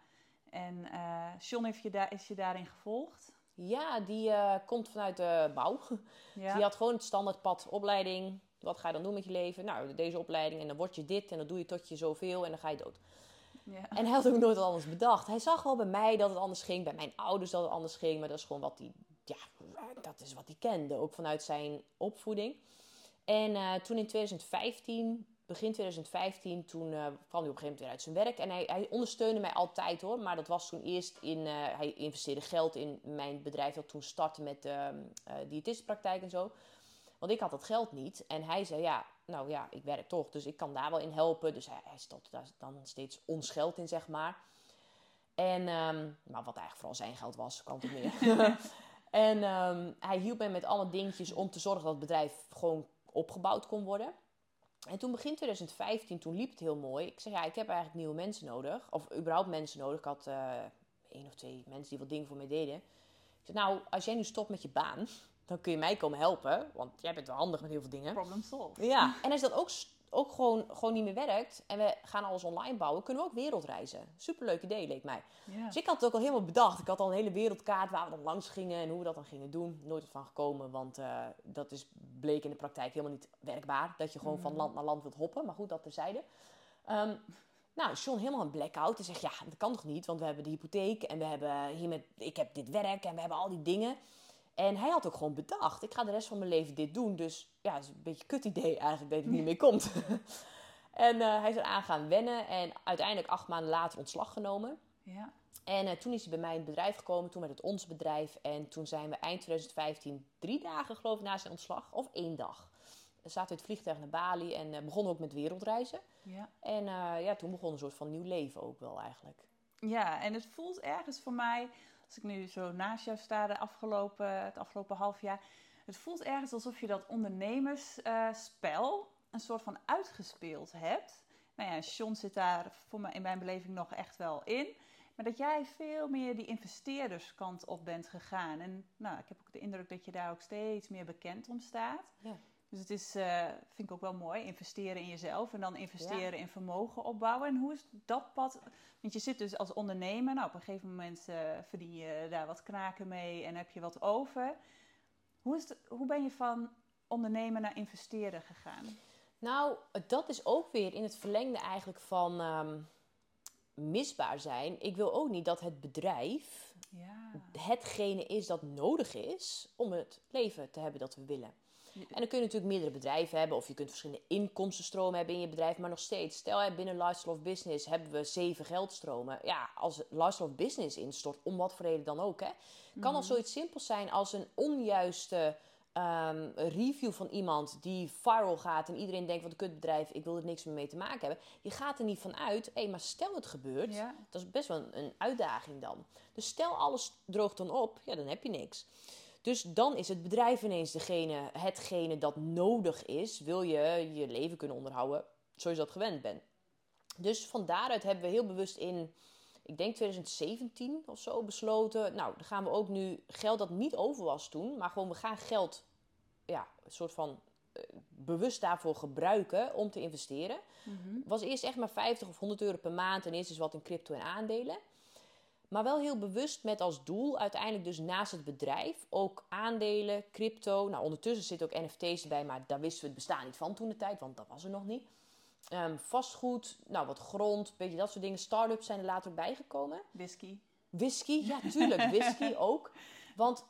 En eh John heeft je daar, is je daarin gevolgd. Ja, die eh, komt vanuit de bouw. Ja. Die had gewoon het standaardpad opleiding. Wat ga je dan doen met je leven? Nou, deze opleiding en dan word je dit en dan doe je tot je zoveel en dan ga je dood. ja. En hij had ook nooit wat anders bedacht. Hij zag wel bij mij dat het anders ging, bij mijn ouders dat het anders ging, maar dat is gewoon wat hij, ja, dat is wat hij kende, ook vanuit zijn opvoeding. En eh, toen in 2015, begin 2015, toen eh, kwam hij op een gegeven moment weer uit zijn werk. En hij, hij ondersteunde mij altijd hoor, maar dat was toen eerst in, eh, hij investeerde geld in mijn bedrijf dat toen startte met uh, diëtistenpraktijk en zo. Want ik had dat geld niet. En hij zei, ja, nou ja, ik werk toch, dus ik kan daar wel in helpen. Dus hij, hij stopte daar dan steeds ons geld in, zeg maar. En, ehm, maar wat eigenlijk vooral zijn geld was, kan het meer. en ehm, hij hielp mij met allemaal dingetjes om te zorgen dat het bedrijf gewoon opgebouwd kon worden. En toen begin 2015, toen liep het heel mooi. Ik zei, ja, ik heb eigenlijk nieuwe mensen nodig. Of überhaupt mensen nodig. Ik had eh één of twee mensen die wat dingen voor mij deden. Ik zei, nou, als jij nu stopt met je baan, dan kun je mij komen helpen. Want jij bent wel handig met heel veel dingen. Problem solved. Ja, en als dat ook, ook gewoon, gewoon niet meer werkt en we gaan alles online bouwen, kunnen we ook wereldreizen. Superleuk idee, leek mij. Dus ik had het ook al helemaal bedacht. Ik had al een hele wereldkaart waar we dan langs gingen en hoe we dat dan gingen doen. Nooit van gekomen, want eh, dat is, bleek in de praktijk helemaal niet werkbaar. Dat je gewoon van land naar land wilt hoppen. Maar goed, dat terzijde. Ehm nou, John helemaal een blackout. En zegt, ja, dat kan toch niet? Want we hebben de hypotheek en we hebben hier met, ik heb dit werk en we hebben al die dingen. En hij had ook gewoon bedacht, ik ga de rest van mijn leven dit doen. Dus ja, het is een beetje een kut idee eigenlijk dat het niet meer komt. en eh, hij is eraan gaan wennen en uiteindelijk acht maanden later ontslag genomen. Ja. En eh, toen is hij bij mij in het bedrijf gekomen, toen werd het ons bedrijf. En toen zijn we eind 2015, drie dagen geloof ik na zijn ontslag, of één dag. We zaten in het vliegtuig naar Bali en eh, begonnen ook met wereldreizen. Ja. En ja, toen begon een soort van nieuw leven ook wel eigenlijk. Ja, en het voelt ergens voor mij, als ik nu zo naast jou sta de afgelopen, het afgelopen half jaar, het voelt ergens alsof je dat ondernemersspel een soort van uitgespeeld hebt. Nou ja, John zit daar voor mij, in mijn beleving nog echt wel in. Maar dat jij veel meer die investeerderskant op bent gegaan. En nou, ik heb ook de indruk dat je daar ook steeds meer bekend om staat. Ja. Dus het is, eh, vind ik ook wel mooi, investeren in jezelf en dan investeren in vermogen opbouwen. En hoe is dat pad? Want je zit dus als ondernemer, nou op een gegeven moment eh, verdien je daar wat knaken mee en heb je wat over. Hoe, is het, hoe ben je van ondernemer naar investeren gegaan? Nou, dat is ook weer in het verlengde eigenlijk van ehm, misbaar zijn. Ik wil ook niet dat het bedrijf Ja. hetgene is dat nodig is om het leven te hebben dat we willen. En dan kun je natuurlijk meerdere bedrijven hebben, of je kunt verschillende inkomstenstromen hebben in je bedrijf, maar nog steeds, stel hè, binnen Lifestyle of Business hebben we zeven geldstromen. Ja, als Lifestyle of Business instort, om wat voor reden dan ook, hè, kan al zoiets simpels zijn als een onjuiste ehm, review van iemand die viral gaat en iedereen denkt, wat een kutbedrijf, ik wil er niks meer mee te maken hebben. Je gaat er niet van uit, hé, maar stel het gebeurt, Ja. dat is best wel een, een uitdaging dan. Dus stel alles droogt dan op, ja, dan heb je niks. Dus dan is het bedrijf ineens degene, hetgene dat nodig is, wil je je leven kunnen onderhouden zoals je dat gewend bent. Dus van daaruit hebben we heel bewust in, ik denk 2017 of zo, besloten. Nou, dan gaan we ook nu geld dat niet over was toen, maar gewoon we gaan geld, ja, een soort van eh, bewust daarvoor gebruiken om te investeren. Mhm. Was eerst echt maar 50 of 100 euro per maand en eerst is wat in crypto en aandelen. Maar wel heel bewust met als doel uiteindelijk dus naast het bedrijf ook aandelen, crypto. Nou, ondertussen zitten ook NFT's erbij, maar daar wisten we het bestaan niet van toen de tijd, want dat was er nog niet. Ehm, vastgoed, nou wat grond, beetje dat soort dingen. Startups zijn er later ook bijgekomen. Whisky. Whisky, ja tuurlijk, whisky ook. Want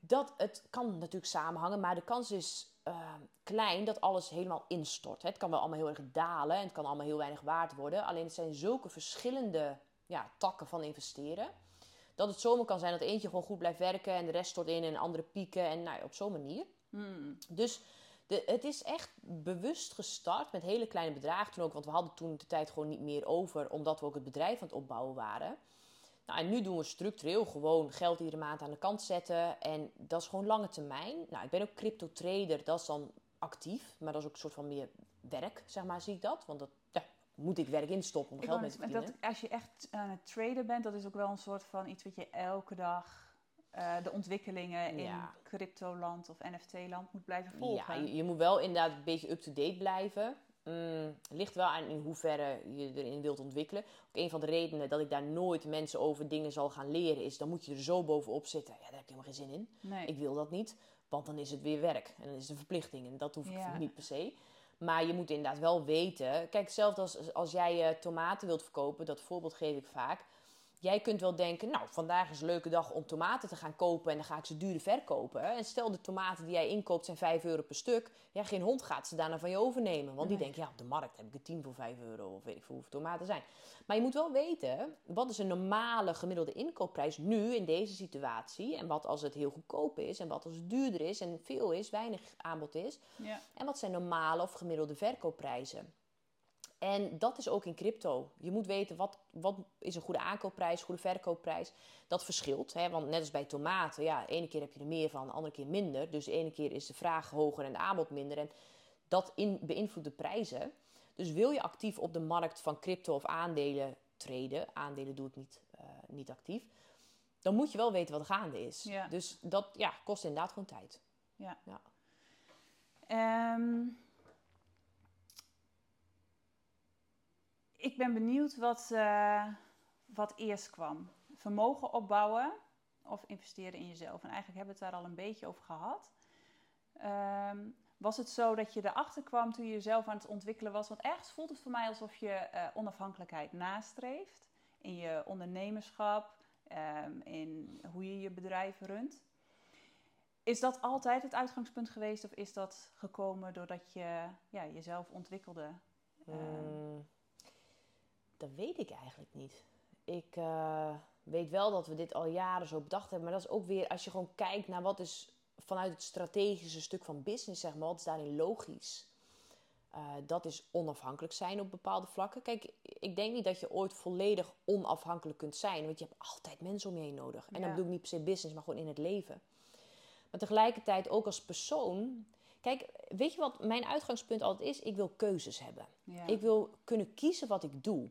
dat, het kan natuurlijk samenhangen, maar de kans is eh, klein dat alles helemaal instort. Het kan wel allemaal heel erg dalen en het kan allemaal heel weinig waard worden. Alleen het zijn zulke verschillende ja, takken van investeren. Dat het zomaar kan zijn dat eentje gewoon goed blijft werken en de rest stort in en andere pieken. En nou, op zo'n manier. Hmm. Dus de, het is echt bewust gestart met hele kleine bedragen toen ook. Want we hadden toen de tijd gewoon niet meer over, omdat we ook het bedrijf aan het opbouwen waren. Nou, en nu doen we structureel gewoon geld iedere maand aan de kant zetten. En dat is gewoon lange termijn. Nou, ik ben ook crypto trader, dat is dan actief. Maar dat is ook een soort van meer werk, zeg maar, zie ik dat. Want dat ja, moet ik werk instoppen om Ik geld mee te verdienen. dat, als je echt aan het traden bent, dat is ook wel een soort van iets wat je elke dag eh, de ontwikkelingen in Ja. cryptoland of NFT-land moet blijven Ja, volgen. je, je moet wel inderdaad een beetje up-to-date blijven. Mm, ligt wel aan in hoeverre je erin wilt ontwikkelen. Ook een van de redenen dat ik daar nooit mensen over dingen zal gaan leren is... dan moet je er zo bovenop zitten. Ja, daar heb ik helemaal geen zin in. nee. Ik wil dat niet, want dan is het weer werk. En dan is het een verplichting. En dat hoef ik Ja. niet per se. Maar je moet inderdaad wel weten... Kijk, zelfs als, als jij eh, tomaten wilt verkopen... dat voorbeeld geef ik vaak... Jij kunt wel denken, nou, vandaag is een leuke dag om tomaten te gaan kopen en dan ga ik ze duur verkopen. En stel de tomaten die jij inkoopt zijn 5 euro per stuk. Ja, geen hond gaat ze daarna van je overnemen. Want die Nee. denkt, ja, op de markt heb ik er 10 voor 5 euro of weet ik veel hoeveel tomaten zijn. Maar je moet wel weten, wat is een normale gemiddelde inkoopprijs nu in deze situatie? En wat als het heel goedkoop is en wat als het duurder is en veel is, weinig aanbod is. Ja. En wat zijn normale of gemiddelde verkoopprijzen? En dat is ook in crypto. Je moet weten wat, wat is een goede aankoopprijs, goede verkoopprijs. Dat verschilt. Hè? Want net als bij tomaten, ja, de ene keer heb je er meer van, de andere keer minder. Dus de ene keer is de vraag hoger en de aanbod minder. En dat in, beïnvloedt de prijzen. Dus wil je actief op de markt van crypto of aandelen treden, aandelen doe ik niet, eh, niet actief, dan moet je wel weten wat gaande is. Ja. Dus dat ja, kost inderdaad gewoon tijd. Ehm, ik ben benieuwd wat, eh, wat eerst kwam. Vermogen opbouwen of investeren in jezelf. En eigenlijk hebben we het daar al een beetje over gehad. Ehm, was het zo dat je erachter kwam toen je jezelf aan het ontwikkelen was? Want ergens voelt het voor mij alsof je eh, onafhankelijkheid nastreeft. In je ondernemerschap, ehm, in hoe je je bedrijf runt. Is dat altijd het uitgangspunt geweest of is dat gekomen doordat je ja, jezelf ontwikkelde? Mm, dat weet ik eigenlijk niet. Ik eh, weet wel dat we dit al jaren zo bedacht hebben. Maar dat is ook weer, als je gewoon kijkt naar wat is vanuit het strategische stuk van business, zeg maar, wat is daarin logisch? Eh, dat is onafhankelijk zijn op bepaalde vlakken. Kijk, ik denk niet dat je ooit volledig onafhankelijk kunt zijn. Want je hebt altijd mensen om je heen nodig. En Ja. dan bedoel ik niet per se business, maar gewoon in het leven. Maar tegelijkertijd ook als persoon. Kijk, weet je wat mijn uitgangspunt altijd is? Ik wil keuzes hebben. ja. Ik wil kunnen kiezen wat ik doe.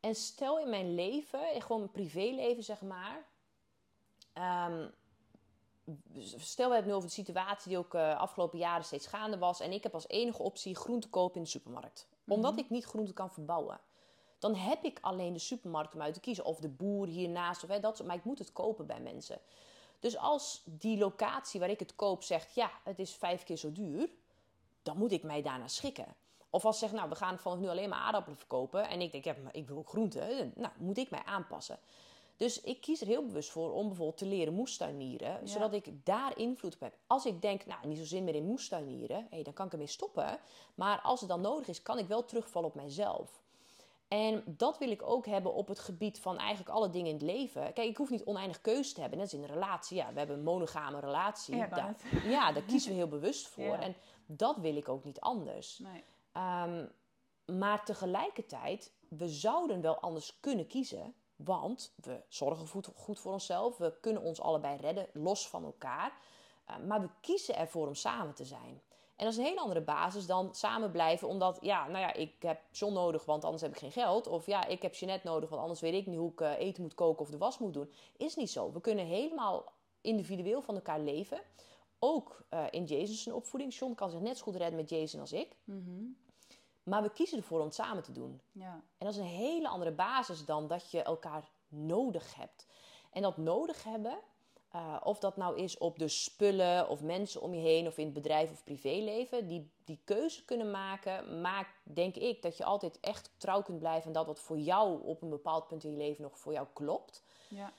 En stel in mijn leven, in gewoon mijn privéleven zeg maar. ehm, stel we hebben het nu over de situatie die ook eh afgelopen jaren steeds gaande was. En ik heb als enige optie groente kopen in de supermarkt. Omdat ik niet groente kan verbouwen. Dan heb ik alleen de supermarkt om uit te kiezen. Of de boer hiernaast. Of hè, dat. Maar ik moet het kopen bij mensen. Dus als die locatie waar ik het koop zegt... ja, het is vijf keer zo duur... dan moet ik mij daarna schikken. Of als ze zeggen, nou, we gaan vanaf nu alleen maar aardappelen verkopen... en ik denk, ja, maar ik wil groenten... nou, moet ik mij aanpassen. Dus ik kies er heel bewust voor om bijvoorbeeld te leren moestuinieren... Ja. zodat ik daar invloed op heb. Als ik denk, nou, niet zo zin meer in moestuinieren... Hey, dan kan ik ermee stoppen. Maar als het dan nodig is, kan ik wel terugvallen op mijzelf... En dat wil ik ook hebben op het gebied van eigenlijk alle dingen in het leven. Kijk, ik hoef niet oneindig keuze te hebben. Net als in een relatie. Ja, we hebben een monogame relatie. Ja, daar, ja, daar kiezen we heel bewust voor. Ja. En dat wil ik ook niet anders. Nee. Ehm, maar tegelijkertijd, we zouden wel anders kunnen kiezen. Want we zorgen goed, goed voor onszelf. We kunnen ons allebei redden, los van elkaar. Uh, maar we kiezen ervoor om samen te zijn. En dat is een hele andere basis dan samen blijven. Omdat, ja, nou ja, ik heb John nodig, want anders heb ik geen geld. Of ja, ik heb Jeanette nodig, want anders weet ik niet hoe ik uh, eten moet koken of de was moet doen. Is niet zo. We kunnen helemaal individueel van elkaar leven. Ook uh, in Jason's opvoeding. John kan zich net zo goed redden met Jason als ik. Mhm. Maar we kiezen ervoor om het samen te doen. Ja. En dat is een hele andere basis dan dat je elkaar nodig hebt. En dat nodig hebben, uh, of dat nou is op de spullen of mensen om je heen of in het bedrijf of privéleven, die, die keuze kunnen maken, maakt denk ik dat je altijd echt trouw kunt blijven aan dat wat voor jou op een bepaald punt in je leven nog voor jou klopt. Ja.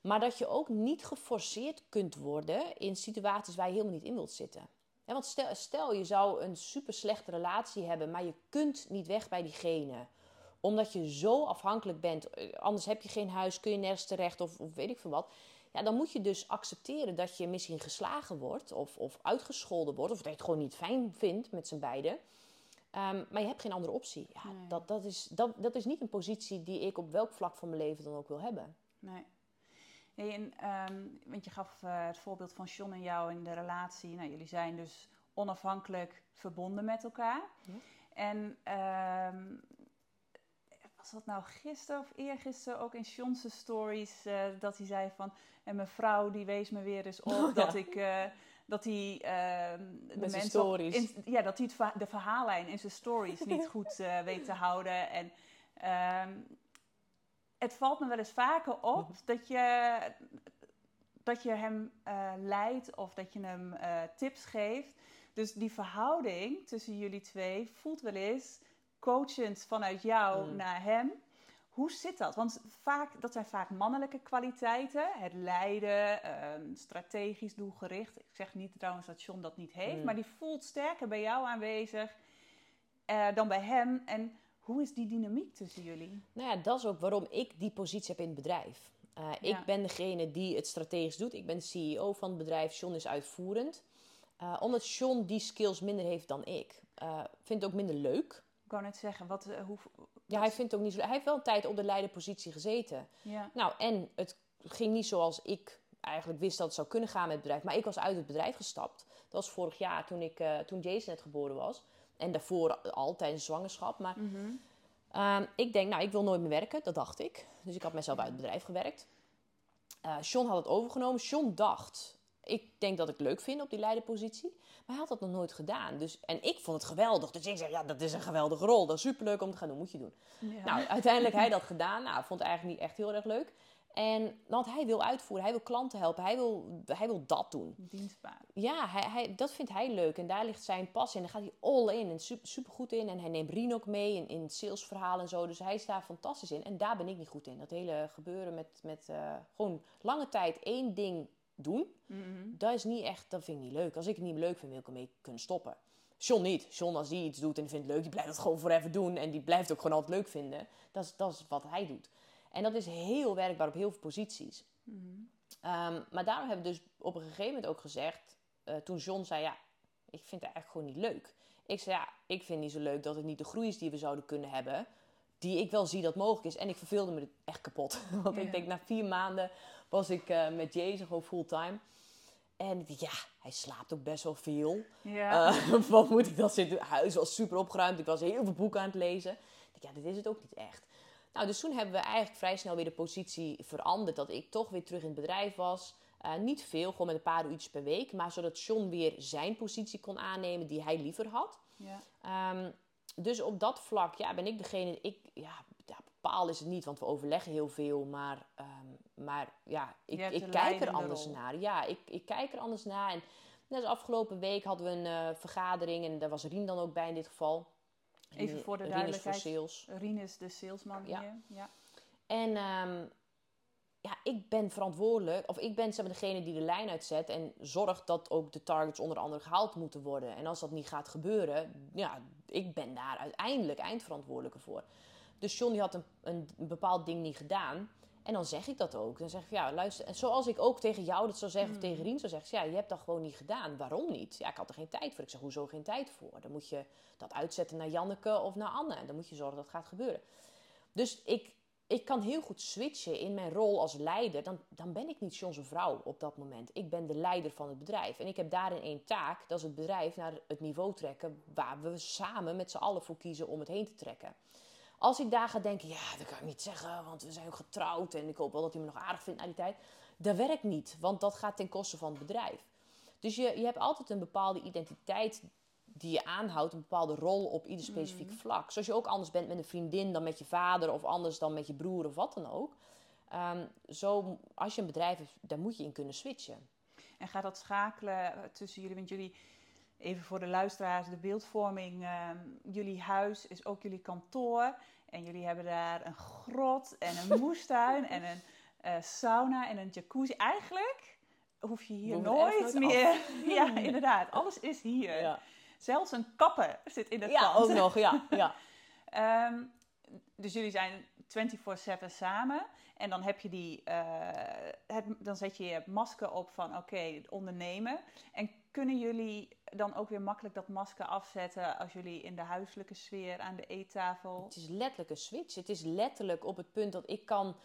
Maar dat je ook niet geforceerd kunt worden in situaties waar je helemaal niet in wilt zitten. Ja, want stel, stel je zou een super slechte relatie hebben, maar je kunt niet weg bij diegene omdat je zo afhankelijk bent, eh, anders heb je geen huis, kun je nergens terecht of, of weet ik veel wat. Ja, dan moet je dus accepteren dat je misschien geslagen wordt of, of uitgescholden wordt. Of dat je het gewoon niet fijn vindt met z'n beiden. Ehm, maar je hebt geen andere optie. Ja, dat, dat, is, dat, dat is niet een positie die ik op welk vlak van mijn leven dan ook wil hebben. Nee. en, ehm, want je gaf uh, het voorbeeld van John en jou in de relatie. Nou, jullie zijn dus onafhankelijk verbonden met elkaar. Ja. En um, was dat nou gisteren of eergisteren ook in John's stories, uh, dat hij zei van, en mijn vrouw die wees me weer eens op oh, dat ik, uh, dat hij uh, de mensen stories. In, ja, dat hij het, de verhaallijn in zijn stories niet goed uh, weet te houden. En ehm, het valt me wel eens vaker op mhm. dat je, dat je hem leidt of dat je hem tips geeft. Dus die verhouding tussen jullie twee voelt wel eens coachend vanuit jou mm. naar hem. Hoe zit dat? Want vaak, dat zijn vaak mannelijke kwaliteiten. Het leiden, ehm, strategisch doelgericht. Ik zeg niet trouwens dat John dat niet heeft, mm. maar die voelt sterker bij jou aanwezig uh, dan bij hem. En hoe is die dynamiek tussen jullie? Nou ja, dat is ook waarom ik die positie heb in het bedrijf. Uh, ik ben degene die het strategisch doet. Ik ben de CEO van het bedrijf. John is uitvoerend. Uh, omdat John die skills minder heeft dan ik. vindt het ook minder leuk kan net zeggen, wat, uh, hoe... Ja, hij vindt ook niet zo... Hij heeft wel een tijd op de leiderpositie gezeten. Ja. Nou, en het ging niet zoals ik eigenlijk wist dat het zou kunnen gaan met het bedrijf. Maar ik was uit het bedrijf gestapt. Dat was vorig jaar toen, ik, uh, toen Jason net geboren was. En daarvoor al tijdens zwangerschap. Maar mhm. ehm, ik denk, nou, ik wil nooit meer werken. Dat dacht ik. Dus ik had mezelf uit het bedrijf gewerkt. Uh, John had het overgenomen. John dacht, ik denk dat ik leuk vind op die leiderpositie. Maar hij had dat nog nooit gedaan. Dus, en ik vond het geweldig. Dus ik zei, ja, dat is een geweldige rol. Dat is superleuk om te gaan doen. Moet je doen. Nou, uiteindelijk hij dat gedaan. Nou, vond het eigenlijk niet echt heel erg leuk. En want hij wil uitvoeren, hij wil klanten helpen, hij wil, hij wil dat doen. Dienstbaar. Ja, hij, hij, dat vindt hij leuk en daar ligt zijn passie in. Daar gaat hij all in en super, super goed in. En hij neemt Rien ook mee in, in salesverhalen en zo. Dus hij is daar fantastisch in. En daar ben ik niet goed in. Dat hele gebeuren met, met uh, gewoon lange tijd één ding doen. Mhm. Dat is niet echt, dat vind ik niet leuk. Als ik het niet leuk vind, wil ik ermee kunnen stoppen. John niet. John als hij iets doet en vindt het leuk, die blijft het gewoon forever doen. En die blijft ook gewoon altijd leuk vinden. Dat is, dat is wat hij doet. En dat is heel werkbaar op heel veel posities. Mhm. Ehm, maar daarom hebben we dus op een gegeven moment ook gezegd, uh, toen John zei, ja, ik vind het eigenlijk gewoon niet leuk. Ik zei, ja, ik vind niet zo leuk dat het niet de groei is die we zouden kunnen hebben. Die ik wel zie dat mogelijk is. En ik verveelde me echt kapot. Want ik denk, na vier maanden was ik uh, met Jezus gewoon fulltime. En ik dacht, ja, hij slaapt ook best wel veel. Ja. Uh, wat moet ik dan zitten? Huis was super opgeruimd. Ik was heel veel boeken aan het lezen. Ik dacht, ja, dit is het ook niet echt. Nou, dus toen hebben we eigenlijk vrij snel weer de positie veranderd. Dat ik toch weer terug in het bedrijf was. Uh, niet veel, gewoon met een paar uurtjes per week. Maar zodat John weer zijn positie kon aannemen die hij liever had. Ja. Um, dus op dat vlak ja, ben ik degene... Ik, ja, ja, bepaal is het niet, want we overleggen heel veel. Maar, um, maar ja, ik, ik kijk er anders naar. Ja, ik, ik kijk er anders naar. En net afgelopen week hadden we een uh, vergadering. En daar was Rien dan ook bij in dit geval. Even voor de Rien duidelijkheid. Is voor sales. Rien is de salesman ja. hier. Ja. En um, ja, ik ben verantwoordelijk, of ik ben zeg maar, degene die de lijn uitzet en zorgt dat ook de targets onder andere gehaald moeten worden. En als dat niet gaat gebeuren, ja, ik ben daar uiteindelijk eindverantwoordelijke voor. Dus John die had een, een, bepaald ding niet gedaan. En dan zeg ik dat ook. Dan zeg ik, ja, luister. En zoals ik ook tegen jou dat zou zeggen, of hmm. tegen Rien zou zeggen. Ja, je hebt dat gewoon niet gedaan. Waarom niet? Ja, ik had er geen tijd voor. Ik zeg, hoezo geen tijd voor? Dan moet je dat uitzetten naar Janneke of naar Anne. En dan moet je zorgen dat het gaat gebeuren. Dus ik, ik kan heel goed switchen in mijn rol als leider. Dan, dan ben ik niet John's vrouw op dat moment. Ik ben de leider van het bedrijf. En ik heb daarin één taak. Dat is het bedrijf naar het niveau trekken waar we samen met z'n allen voor kiezen om het heen te trekken. Als ik daar ga denken, ja, dat kan ik niet zeggen, want we zijn ook getrouwd en ik hoop wel dat hij me nog aardig vindt na die tijd. Dat werkt niet, want dat gaat ten koste van het bedrijf. Dus je, je hebt altijd een bepaalde identiteit die je aanhoudt, een bepaalde rol op ieder specifiek mm. vlak. Zoals je ook anders bent met een vriendin dan met je vader of anders dan met je broer of wat dan ook. Um, zo, als je een bedrijf hebt, daar moet je in kunnen switchen. En gaat dat schakelen tussen jullie? Want jullie, even voor de luisteraars, de beeldvorming. Uh, jullie huis is ook jullie kantoor. En jullie hebben daar een grot en een moestuin en een uh, sauna en een jacuzzi. Eigenlijk hoef je hier het nooit meer... ja, inderdaad. Alles is hier. Ja, Zelfs een kapper zit in het ja pand. ook nog, ja. ja. Ehm, dus jullie zijn 24/7 samen. En dan heb je die, eh, het, dan zet je je masker op van oké, ondernemen. En kunnen jullie dan ook weer makkelijk dat masker afzetten als jullie in de huiselijke sfeer aan de eettafel? Het is letterlijk een switch. Het is letterlijk op het punt dat ik kan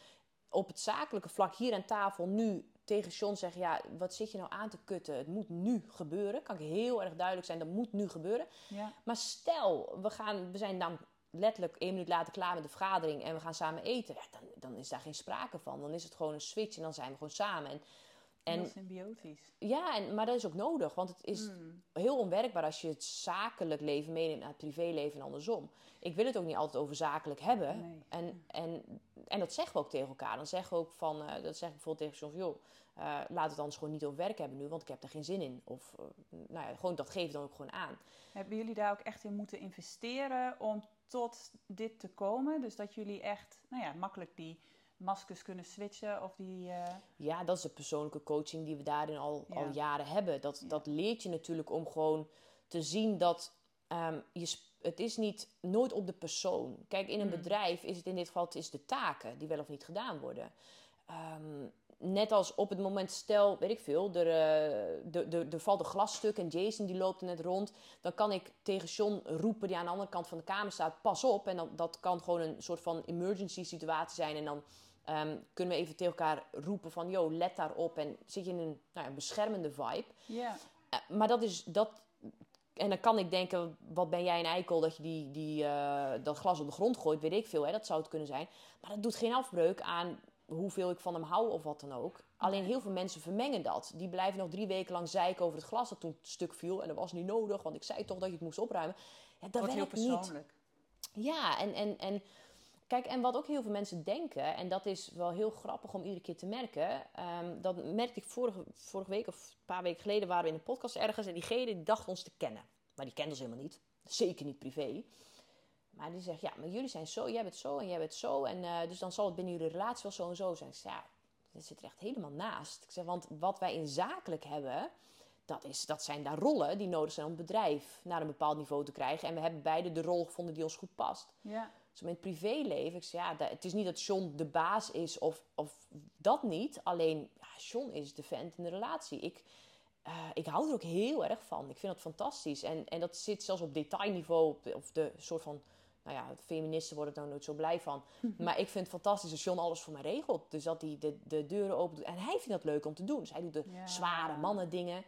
op het zakelijke vlak hier aan tafel nu tegen John zeggen: Ja, wat zit je nou aan te kutten? Het moet nu gebeuren. Kan ik heel erg duidelijk zijn: dat moet nu gebeuren. Ja, Maar stel, we, gaan, we zijn dan letterlijk één minuut later klaar met de vergadering en we gaan samen eten. Ja, dan, dan is daar geen sprake van. Dan is het gewoon een switch en dan zijn we gewoon samen. En, heel en, symbiotisch. ja, en, maar dat is ook nodig, want het is Mm. heel onwerkbaar als je het zakelijk leven meeneemt naar het privéleven en andersom. Ik wil het ook niet altijd over zakelijk hebben. Nee. En, en, en dat zeggen we ook tegen elkaar. Dan zeggen we ook van, eh, dat zeg ik bijvoorbeeld tegen John van, joh, eh, laat het anders gewoon niet over werk hebben nu, want ik heb daar geen zin in. Of, eh, nou ja, gewoon dat geef dan ook gewoon aan. Hebben jullie daar ook echt in moeten investeren om tot dit te komen? Dus dat jullie echt, nou ja, makkelijk die maskers kunnen switchen of die... eh, Ja, dat is de persoonlijke coaching die we daarin al, Ja. al jaren hebben. Dat, Ja. dat leert je natuurlijk om gewoon te zien dat ehm, je, het is niet nooit op de persoon. Kijk, in een Mm. bedrijf is het in dit geval het is de taken die wel of niet gedaan worden. Ehm, net als op het moment, stel, weet ik veel, er, eh, er, er, er valt een glasstuk en Jason die loopt er net rond. Dan kan ik tegen John roepen, die aan de andere kant van de kamer staat, pas op. En dan, dat kan gewoon een soort van emergency situatie zijn. En dan ehm, kunnen we even tegen elkaar roepen van, yo, let daarop. En zit je in een nou ja, beschermende vibe. Ja, Eh, maar dat is, dat... En dan kan ik denken, wat ben jij een eikel dat je die, die, eh, dat glas op de grond gooit, weet ik veel. Hè? Dat zou het kunnen zijn. Maar dat doet geen afbreuk aan hoeveel ik van hem hou of wat dan ook. Alleen heel veel mensen vermengen dat. Die blijven nog drie weken lang zeiken over het glas dat toen stuk viel. En dat was niet nodig, want ik zei toch dat je het moest opruimen. Ja, dat wordt heel werkt niet. persoonlijk. Ja, en, en, en kijk, en wat ook heel veel mensen denken, en dat is wel heel grappig om iedere keer te merken. ehm, dat merkte ik vorige, vorige week of een paar weken geleden waren we in een podcast ergens en diegene die dacht ons te kennen. Maar die kent ons helemaal niet. Zeker niet privé. Maar die zegt, ja, maar jullie zijn zo, jij bent zo en jij bent zo. En eh, dus dan zal het binnen jullie relatie wel zo en zo zijn. Ik ja, dat zit er echt helemaal naast. Ik zeg, want wat wij in zakelijk hebben, dat, is, dat zijn daar rollen die nodig zijn om het bedrijf naar een bepaald niveau te krijgen. En we hebben beide de rol gevonden die ons goed past. Ja, Dus met het privéleven, ik zeg, ja, het is niet dat John de baas is of, of dat niet. Alleen, ja, John is de vent in de relatie. Ik, eh, ik hou er ook heel erg van. Ik vind dat fantastisch. En, en dat zit zelfs op detailniveau, op de, of de soort van... Nou ja, feministen worden er nou nooit zo blij van. Maar ik vind het fantastisch als John alles voor mij regelt. Dus dat hij de, de deuren open doet. En hij vindt dat leuk om te doen. Dus hij doet de Ja. zware mannen dingen.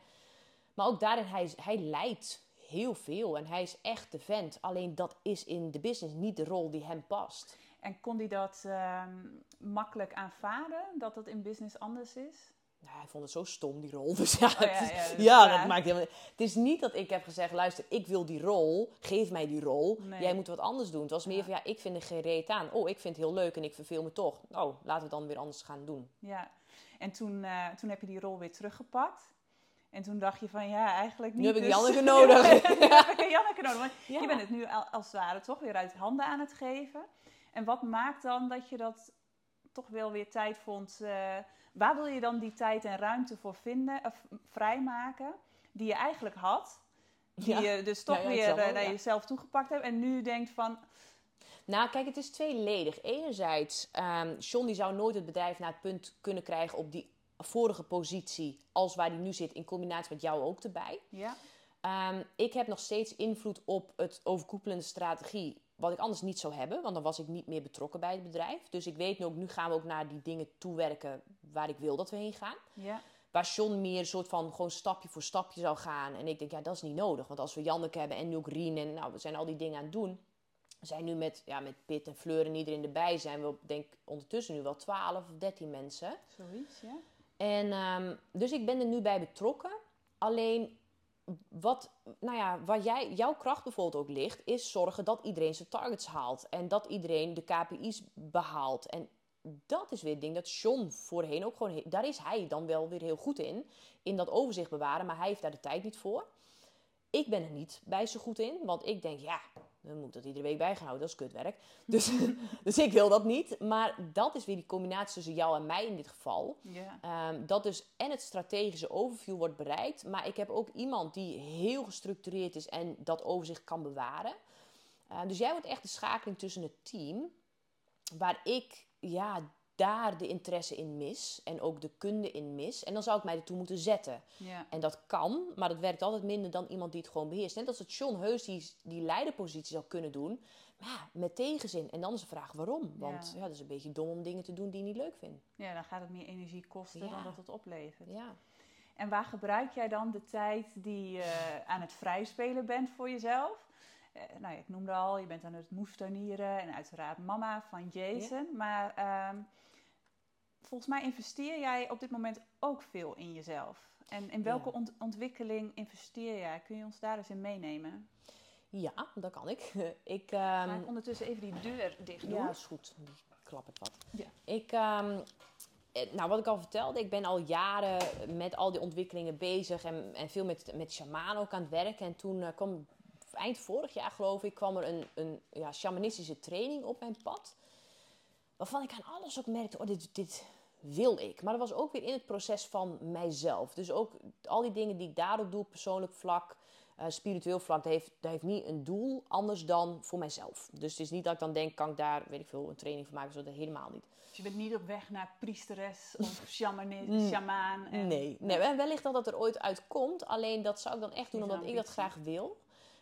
Maar ook daarin, hij, hij leidt heel veel. En hij is echt de vent. Alleen dat is in de business niet de rol die hem past. en kon die dat ehm, makkelijk aanvaarden, dat dat in business anders is? Nou, hij vond het zo stom, die rol. Dus ja, Oh ja, dat ja, maakt helemaal Het is niet dat ik heb gezegd, luister, ik wil die rol. Geef mij die rol. Nee. Jij moet wat anders doen. Het was meer van, ja, ik vind er geen reet aan. Oh, ik vind het heel leuk en ik verveel me toch. Oh, laten we het dan weer anders gaan doen. Ja, en toen, eh, toen heb je die rol weer teruggepakt. En toen dacht je van ja, eigenlijk niet. Nu heb ik dus- Janneke nodig. nu heb ik Janneke nodig. Want Ja. je bent het nu al- als het ware toch weer uit handen aan het geven. En wat maakt dan dat je dat toch wel weer tijd vond? eh, waar wil je dan die tijd en ruimte voor vinden, of vrijmaken, die je eigenlijk had? Die Ja. je dus toch Ja, weer eh, wel, naar jezelf toegepakt hebt. En nu denkt van, Nou, kijk, het is tweeledig. Enerzijds, ehm John die zou nooit het bedrijf naar het punt kunnen krijgen op die vorige positie als waar hij nu zit, in combinatie met jou ook erbij. ja, Ehm, ik heb nog steeds invloed op het overkoepelende strategie, wat ik anders niet zou hebben, want dan was ik niet meer betrokken bij het bedrijf. Dus ik weet nu ook, nu gaan we ook naar die dingen toewerken waar ik wil dat we heen gaan. ja, Waar John meer een soort van gewoon stapje voor stapje zou gaan. En ik denk, ja, dat is niet nodig. Want als we Janneke hebben en nu ook Rien en nou, we zijn al die dingen aan het doen. We zijn nu met, ja, met Pit en Fleur en iedereen erbij zijn we denk ondertussen nu wel 12 of 13 mensen. zoiets, ja. En ehm, dus ik ben er nu bij betrokken. Alleen wat, nou ja, waar jij, jouw kracht bijvoorbeeld ook ligt, is zorgen dat iedereen zijn targets haalt. En dat iedereen de KPI's behaalt. En dat is weer het ding dat John voorheen ook gewoon, daar is hij dan wel weer heel goed in. In dat overzicht bewaren, maar hij heeft daar de tijd niet voor. Ik ben er niet bij zo goed in, want ik denk, ja, dan moet dat iedere week bijgehouden, dat is kutwerk. Dus, dus ik wil dat niet. Maar dat is weer die combinatie tussen jou en mij in dit geval. Ehm, dat dus en het strategische overview wordt bereikt. Maar ik heb ook iemand die heel gestructureerd is en dat overzicht kan bewaren. Uh, dus jij wordt echt de schakeling tussen het team. Waar ik ja, daar de interesse in mis en ook de kunde in mis. En dan zou ik mij ertoe moeten zetten. Ja. En dat kan, maar dat werkt altijd minder dan iemand die het gewoon beheerst. Net als het John Heus die, die leiderpositie zou kunnen doen, maar ja, met tegenzin. En dan is de vraag waarom. Want ja. Ja. dat is een beetje dom om dingen te doen die je niet leuk vindt. ja, dan gaat het meer energie kosten Ja. dan dat het oplevert. Ja. En waar gebruik jij dan de tijd die je aan het vrijspelen bent voor jezelf? Eh, nou, ja, ik noemde al, je bent aan het moestuinieren en uiteraard mama van Jason. Maar ehm, volgens mij investeer jij op dit moment ook veel in jezelf. En in welke Ja. ont- ontwikkeling investeer jij? Kun je ons daar eens in meenemen? ja, dat kan ik. ik Ga ehm, ik ondertussen even die deur dicht doen? Ja, is goed. Die klappert wat. Ja. Ik, ehm, eh, nou, wat ik al vertelde, ik ben al jaren met al die ontwikkelingen bezig en, en veel met, met shaman ook aan het werken. En toen eh, kwam, eind vorig jaar geloof ik, kwam er een, een ja, shamanistische training op mijn pad. Waarvan ik aan alles ook merkte, oh, dit, dit wil ik. Maar dat was ook weer in het proces van mijzelf. Dus ook al die dingen die ik daarop doe, persoonlijk vlak, eh, spiritueel vlak, dat heeft, dat heeft niet een doel anders dan voor mijzelf. Dus het is niet dat ik dan denk, kan ik daar, weet ik veel, een training van maken. Zo, dat helemaal niet. Dus je bent niet op weg naar priesteres of Mm. shamaan. En, Nee, nee. Wellicht dat dat er ooit uitkomt. Alleen dat zou ik dan echt doen omdat ik dat graag wil.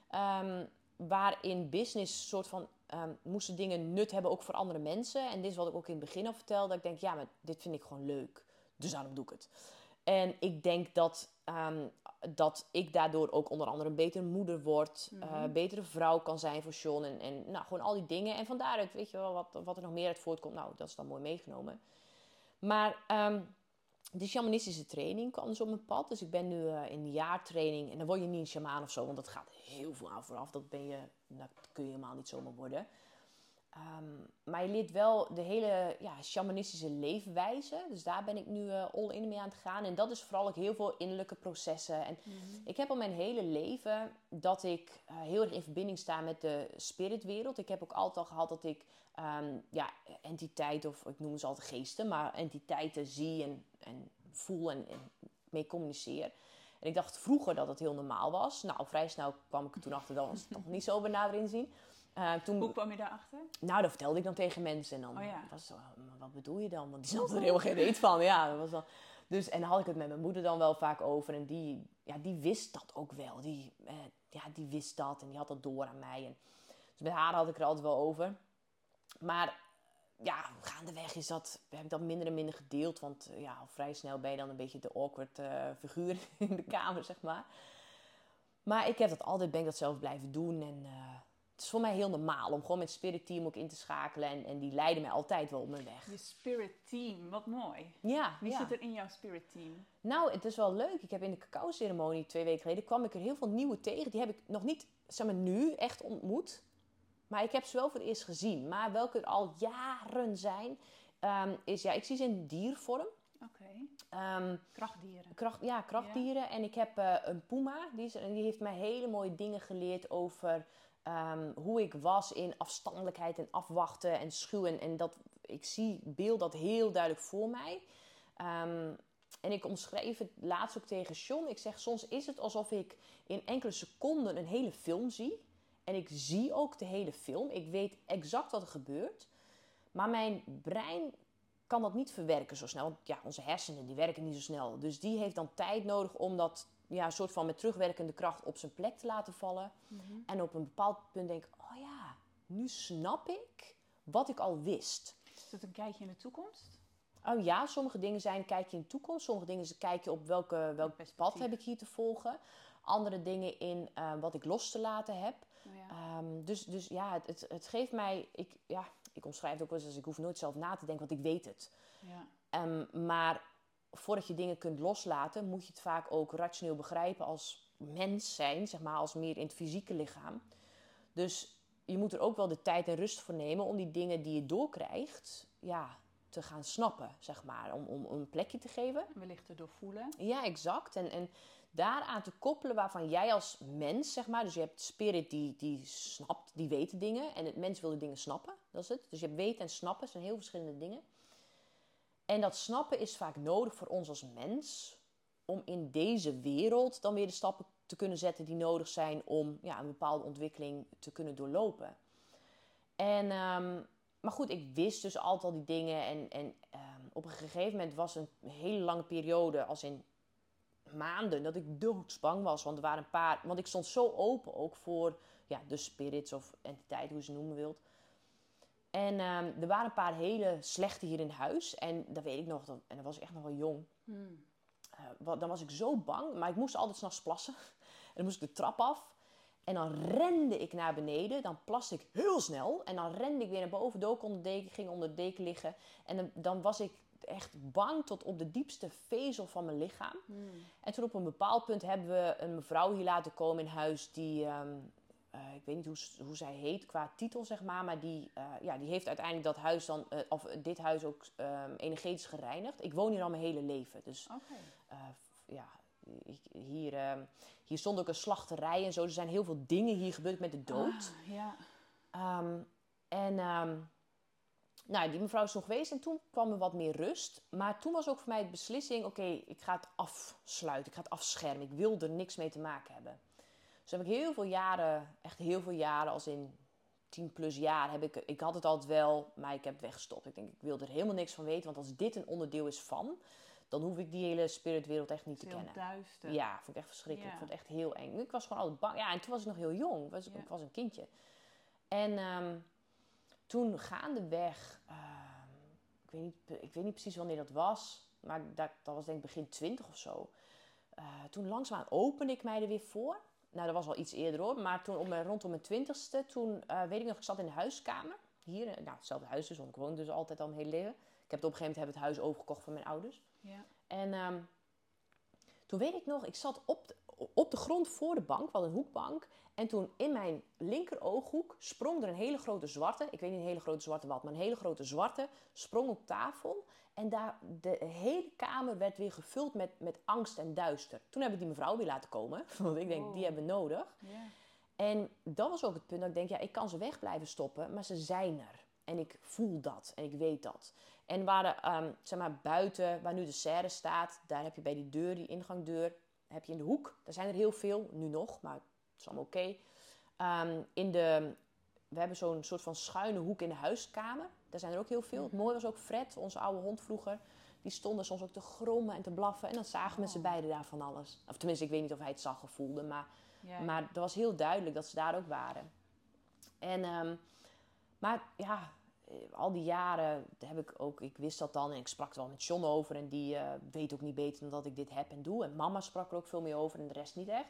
Ehm, waarin business soort van ehm, moesten dingen nut hebben ook voor andere mensen. En dit is wat ik ook in het begin al vertelde. Dat ik denk, ja, maar dit vind ik gewoon leuk. Dus daarom doe ik het. En ik denk dat, ehm, dat ik daardoor ook onder andere een betere moeder word. eh, Mhm. betere vrouw kan zijn voor John. En, en nou, gewoon al die dingen. En van daaruit, weet je wel, wat, wat er nog meer uit voortkomt. Nou, dat is dan mooi meegenomen. Maar ehm, de shamanistische training kwam dus op mijn pad. Dus ik ben nu eh, in de jaartraining. En dan word je niet een shamaan of zo, want dat gaat heel veel aan vooraf. Dat, ben je, dat kun je helemaal niet zomaar worden. Ehm, maar je leert wel de hele ja, shamanistische leefwijze. Dus daar ben ik nu eh, all in mee aan het gaan. En dat is vooral ook heel veel innerlijke processen. En Mhm. ik heb al mijn hele leven dat ik eh, heel erg in verbinding sta met de spiritwereld. Ik heb ook altijd al gehad dat ik ehm, ja, entiteiten, of ik noem ze altijd geesten, maar entiteiten zie en, en voel en, en mee communiceer. En ik dacht vroeger dat het heel normaal was. Nou, vrij snel kwam ik er toen achter, dat was het toch niet zo benaderd inzien. Eh, toen, Hoe kwam je daarachter? nou, dat vertelde ik dan tegen mensen. En dan Oh ja. was het zo, maar wat bedoel je dan? Want die snapte er helemaal geen reet van. Ja, dat was dan... Dus, en dan had ik het met mijn moeder dan wel vaak over. En die, ja, die wist dat ook wel. Die, eh, ja, die wist dat en die had dat door aan mij. En, dus met haar had ik er altijd wel over. Maar ja, gaandeweg is dat, heb ik dat minder en minder gedeeld. Want eh, ja, al vrij snel ben je dan een beetje de awkward figuur in de kamer, zeg maar. Maar ik heb dat altijd, ben ik dat zelf blijven doen. En het is voor mij heel normaal om gewoon met spirit team ook in te schakelen. En, en die leiden mij altijd wel op mijn weg. Je spirit team, wat mooi. Ja, Wie ja. zit er in jouw spirit team? Nou, het is wel leuk. Ik heb in de cacao-ceremonie twee weken geleden... kwam ik er heel veel nieuwe tegen. Die heb ik nog niet, zeg maar, nu echt ontmoet. Maar ik heb ze wel voor het eerst gezien. Maar welke er al jaren zijn... ehm, is, ja, ik zie ze in diervorm. Oké, Ehm, krachtdieren. kracht, ja, krachtdieren. En ik heb eh, een puma. Die, is, die heeft mij hele mooie dingen geleerd over ehm, hoe ik was in afstandelijkheid en afwachten en schuw. En, dat, ik zie beeld dat heel duidelijk voor mij. Ehm, en ik omschreef het laatst ook tegen John. Ik zeg, soms is het alsof ik in enkele seconden een hele film zie. En ik zie ook de hele film. Ik weet exact wat er gebeurt. Maar mijn brein kan dat niet verwerken zo snel. Want ja, onze hersenen die werken niet zo snel. Dus die heeft dan tijd nodig om dat ja, een soort van met terugwerkende kracht op zijn plek te laten vallen. En op een bepaald punt denk ik, oh ja, nu snap ik wat ik al wist. Is het een kijkje in de toekomst? Oh ja, sommige dingen zijn kijk je in de toekomst. Sommige dingen zijn kijk je op welke, welk pad heb ik hier te volgen. Andere dingen in eh, wat ik los te laten heb. Oh ja. Ehm, dus, dus ja, het, het, het geeft mij... Ik, ja, ik omschrijf het ook wel eens als ik hoef nooit zelf na te denken, want ik weet het. ja. Ehm, maar voordat je dingen kunt loslaten, moet je het vaak ook rationeel begrijpen als mens zijn, zeg maar, als meer in het fysieke lichaam. Dus je moet er ook wel de tijd en rust voor nemen om die dingen die je doorkrijgt, ja, te gaan snappen, zeg maar. Om, om, om een plekje te geven. Wellicht te doorvoelen. Ja, exact. En, en daaraan te koppelen waarvan jij als mens, zeg maar, dus je hebt spirit die, die snapt, die weet dingen. En het mens wil de dingen snappen, dat is het. Dus je hebt weten en snappen, zijn heel verschillende dingen. En dat snappen is vaak nodig voor ons als mens om in deze wereld dan weer de stappen te kunnen zetten die nodig zijn om ja, een bepaalde ontwikkeling te kunnen doorlopen. En, ehm, maar goed, ik wist dus altijd al die dingen. En, en ehm, op een gegeven moment was een hele lange periode, als in maanden, dat ik doodsbang was. Want er waren een paar. Want ik stond zo open ook voor ja, de spirits of entiteit, hoe je ze noemen wilt. En ehm, er waren een paar hele slechte hier in huis. En dat weet ik nog. En dat was echt nog wel jong. Hmm. Uh, dan was ik zo bang. Maar ik moest altijd s'nachts plassen. En dan moest ik de trap af. En dan rende ik naar beneden. Dan plaste ik heel snel. En dan rende ik weer naar boven. Dook onder de deken. Ging onder de deken liggen. En dan, dan was ik echt bang tot op de diepste vezel van mijn lichaam. Hmm. En toen op een bepaald punt hebben we een mevrouw hier laten komen in huis. Die, ehm, eh, ik weet niet hoe, hoe zij heet qua titel, zeg maar. Maar die, uh, ja, die heeft uiteindelijk dat huis dan, uh, of dit huis ook um, energetisch gereinigd. Ik woon hier al mijn hele leven. Dus ja, hier, ehm, hier stond ook een slachterij en zo. Er zijn heel veel dingen hier gebeurd met de dood. Ah, ja. Um, en nou, die mevrouw is nog geweest en toen kwam er wat meer rust. Maar toen was ook voor mij de beslissing: oké, ik ga het afsluiten, ik ga het afschermen. Ik wil er niks mee te maken hebben. Dus heb ik heel veel jaren, echt heel veel jaren, als in 10 plus jaar, heb ik, ik had het altijd wel, maar ik heb het weggestopt. Ik denk, ik wil er helemaal niks van weten, want als dit een onderdeel is van, dan hoef ik die hele spiritwereld echt niet te kennen. duister. Ja, vond ik echt verschrikkelijk. Ik vond het echt heel eng. Ik was gewoon altijd bang. Ja, en toen was ik nog heel jong. Ik was, ik was een kindje. En um, toen gaandeweg, uh, ik, weet niet, ik weet niet precies wanneer dat was, maar dat, dat was denk ik begin 20 of zo. Uh, toen langzaamaan opende ik mij er weer voor. Nou, dat was al iets eerder hoor. Maar toen om, rondom mijn twintigste, toen uh, weet ik nog, ik zat in de huiskamer. Hier, nou, hetzelfde huis dus, want ik woonde dus altijd al mijn hele leven. Ik heb het op een gegeven moment heb het huis overgekocht van mijn ouders. Ja. En um, toen weet ik nog, ik zat op op de grond voor de bank, wat een hoekbank. En toen in mijn linker ooghoek sprong er een hele grote zwarte, ik weet niet een hele grote zwarte wat, maar een hele grote zwarte sprong op tafel. En daar, de hele kamer werd weer gevuld met, met angst en duister. Toen heb ik die mevrouw weer laten komen, want ik denk, die oh. hebben we nodig. En dat was ook het punt dat ik denk, ja, ik kan ze weg blijven stoppen, maar ze zijn er. En ik voel dat en ik weet dat. En waar, um, zeg maar, buiten, waar nu de serre staat, daar heb je bij die deur, die ingangdeur, heb je in de hoek. Daar zijn er heel veel, nu nog, maar het is allemaal oké. Ehm, in de, we hebben zo'n soort van schuine hoek in de huiskamer. Daar zijn er ook heel veel. Het mooie was ook Fred, onze oude hond vroeger. Die stonden soms ook te grommen en te blaffen. En dan zagen we met z'n oh. beiden daar van alles. Of tenminste, ik weet niet of hij het zag of voelde. Maar, maar het was heel duidelijk dat ze daar ook waren. En, ehm, maar ja, al die jaren heb ik ook, ik wist dat dan en ik sprak er wel met John over en die uh, weet ook niet beter dan dat ik dit heb en doe. En mama sprak er ook veel mee over en de rest niet echt.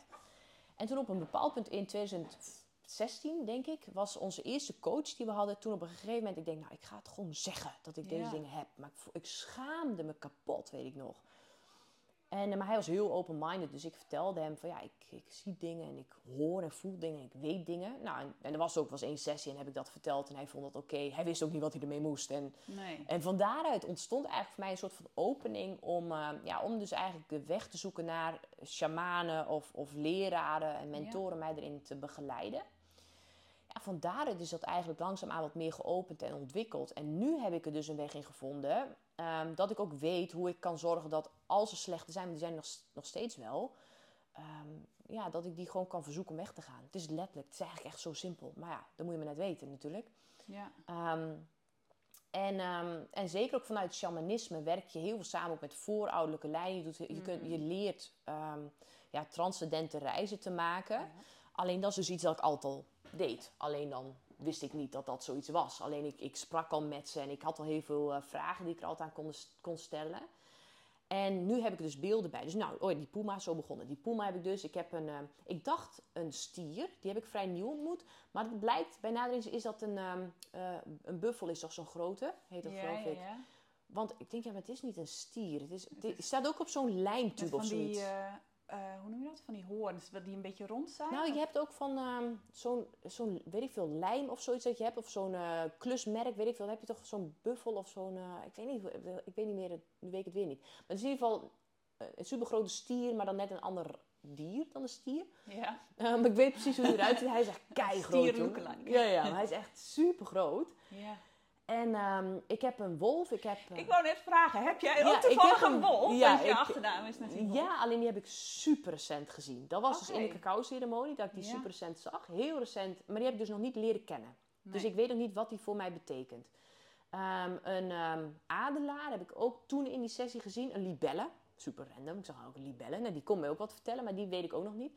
En toen op een bepaald punt in 2016, denk ik, was onze eerste coach die we hadden. Toen op een gegeven moment, ik denk, nou, ik ga het gewoon zeggen dat ik deze dingen heb. Maar ik, ik schaamde me kapot, weet ik nog. En, eh, maar hij was heel open-minded, dus ik vertelde hem van ja, ik, ik, zie dingen en ik hoor en voel dingen en ik weet dingen. Nou, en, en er was ook was één sessie en heb ik dat verteld en hij vond het oké. Hij wist ook niet wat hij ermee moest. En, nee. en van daaruit ontstond eigenlijk voor mij een soort van opening om, uh, ja, om dus eigenlijk de weg te zoeken naar shamanen of, of leraren en mentoren mij erin te begeleiden. Ja, van daaruit is dat eigenlijk langzaamaan wat meer geopend en ontwikkeld. En nu heb ik er dus een weg in gevonden Um, dat ik ook weet hoe ik kan zorgen dat als er slechte zijn, die zijn nog, nog steeds wel, um, ja, dat ik die gewoon kan verzoeken om weg te gaan. Het is letterlijk, het is eigenlijk echt zo simpel. Maar ja, dat moet je maar net weten natuurlijk. Ja. Um, en, en zeker ook vanuit shamanisme werk je heel veel samen ook met voorouderlijke lijnen. Je, doet, je, kunt, je mm. leert ja, transcendente reizen te maken. Alleen dat is dus iets dat ik altijd al deed. Alleen dan wist ik niet dat dat zoiets was. Alleen ik, ik sprak al met ze en ik had al heel veel uh, vragen die ik er altijd aan kon, kon stellen. En nu heb ik dus beelden bij. Dus nou, oh, die puma, zo begonnen. Die puma heb ik dus. Ik heb een, uh, ik dacht een stier. Die heb ik vrij nieuw ontmoet. Maar het blijkt, bij nadering is dat een, um, uh, een buffel is toch zo'n grote. Heet dat ja, geloof ik. Ja. Want ik denk, ja, maar het is niet een stier. Het, is, het, staat ook op zo'n lijntube of zoiets. Die, uh, hoe noem je dat? Van die hoorns, die een beetje rond zijn? Nou, je hebt ook van uh, zo'n, zo'n, weet ik veel, lijm of zoiets dat je hebt. Of zo'n uh, klusmerk, weet ik veel. Dan heb je toch zo'n buffel of zo'n, eh, ik weet niet, ik weet niet meer, nu weet ik het weer niet. Maar het is in ieder geval een supergrote stier, maar dan net een ander dier dan een stier. Ja. Um, ik weet precies hoe hij eruit ziet. Hij is echt keigroot. Stier. Ja, ja, maar hij is echt super groot. ja. En ehm, ik heb een wolf. Ik heb, eh, Ik wou net vragen, heb jij Ja, ook toevallig een een- wolf? ja, Want je ik- achternaam is natuurlijk wolf. Ja, alleen die heb ik super recent gezien. Dat was dus in de cacao-ceremonie dat ik die Ja. super recent zag. Heel recent, maar die heb ik dus nog niet leren kennen. Dus ik weet nog niet wat die voor mij betekent. Ehm, een ehm, adelaar heb ik ook toen in die sessie gezien. Een libelle. Super random. Ik zag ook een libelle. Nou, die kon mij ook wat vertellen, maar die weet ik ook nog niet.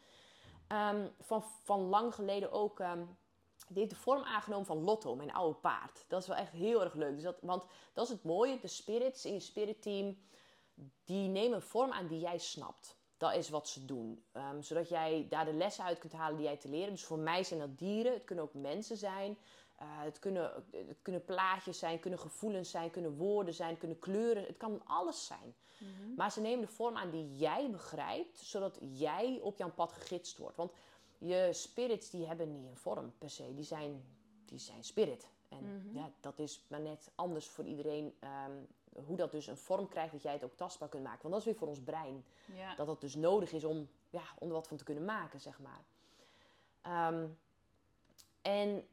Van, van lang geleden ook... die heeft de vorm aangenomen van Lotto, mijn oude paard. Dat is wel echt heel erg leuk. Dus dat, want dat is het mooie. De spirits in je spirit team, die nemen een vorm aan die jij snapt. Dat is wat ze doen. Ehm, zodat jij daar de lessen uit kunt halen die jij te leren. Dus voor mij zijn dat dieren. Het kunnen ook mensen zijn. Eh, het, kunnen, het kunnen plaatjes zijn, kunnen gevoelens zijn, kunnen woorden zijn, kunnen kleuren. Het kan alles zijn. Mhm. Maar ze nemen de vorm aan die jij begrijpt, zodat jij op jouw pad gegidst wordt. Want je spirits die hebben niet een vorm per se, die zijn, die zijn spirit. En Mhm. ja, dat is maar net anders voor iedereen. ehm, hoe dat dus een vorm krijgt, dat jij het ook tastbaar kunt maken. Want dat is weer voor ons brein. Ja. Dat dat dus nodig is om, ja, om er wat van te kunnen maken, zeg maar. Ehm, en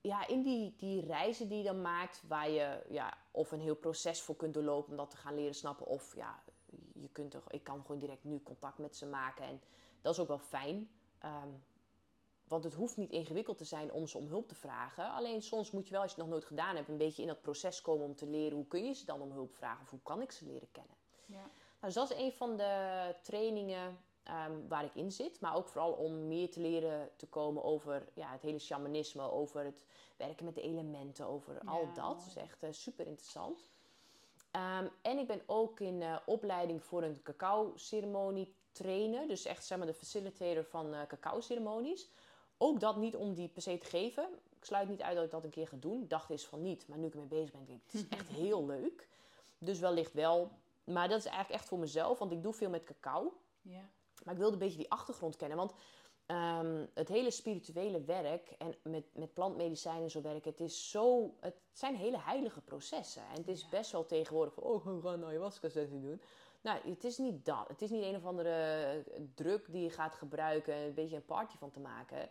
ja, in die, die reizen die je dan maakt, waar je ja, of een heel proces voor kunt doorlopen om dat te gaan leren snappen, of ja, je kunt toch, ik kan gewoon direct nu contact met ze maken. En dat is ook wel fijn. Ehm, want het hoeft niet ingewikkeld te zijn om ze om hulp te vragen. Alleen soms moet je wel, als je het nog nooit gedaan hebt, een beetje in dat proces komen om te leren hoe kun je ze dan om hulp vragen of hoe kan ik ze leren kennen. Ja. Nou, dus dat is een van de trainingen ehm, waar ik in zit. Maar ook vooral om meer te leren te komen over ja, het hele shamanisme, over het werken met de elementen, over al dat. Dat is echt eh, super interessant. Ehm, en ik ben ook in eh, opleiding voor een cacao-ceremonie trainer. Dus echt zeg maar de facilitator van eh cacao-ceremonies. Ook dat niet om die per se te geven. Ik sluit niet uit dat ik dat een keer ga doen. Ik dacht eens van niet. Maar nu ik ermee bezig ben, denk ik, het is echt heel leuk. Dus wellicht wel. Maar dat is eigenlijk echt voor mezelf. Want ik doe veel met cacao. Ja. Maar ik wilde een beetje die achtergrond kennen. Want ehm, het hele spirituele werk en met, met plantmedicijnen zo werken, het is zo. Het zijn hele heilige processen. En het is Ja. best wel tegenwoordig van, oh, we gaan een ayahuasca sessie doen. Nou, het is niet dat. Het is niet een of andere druk die je gaat gebruiken en een beetje een party van te maken.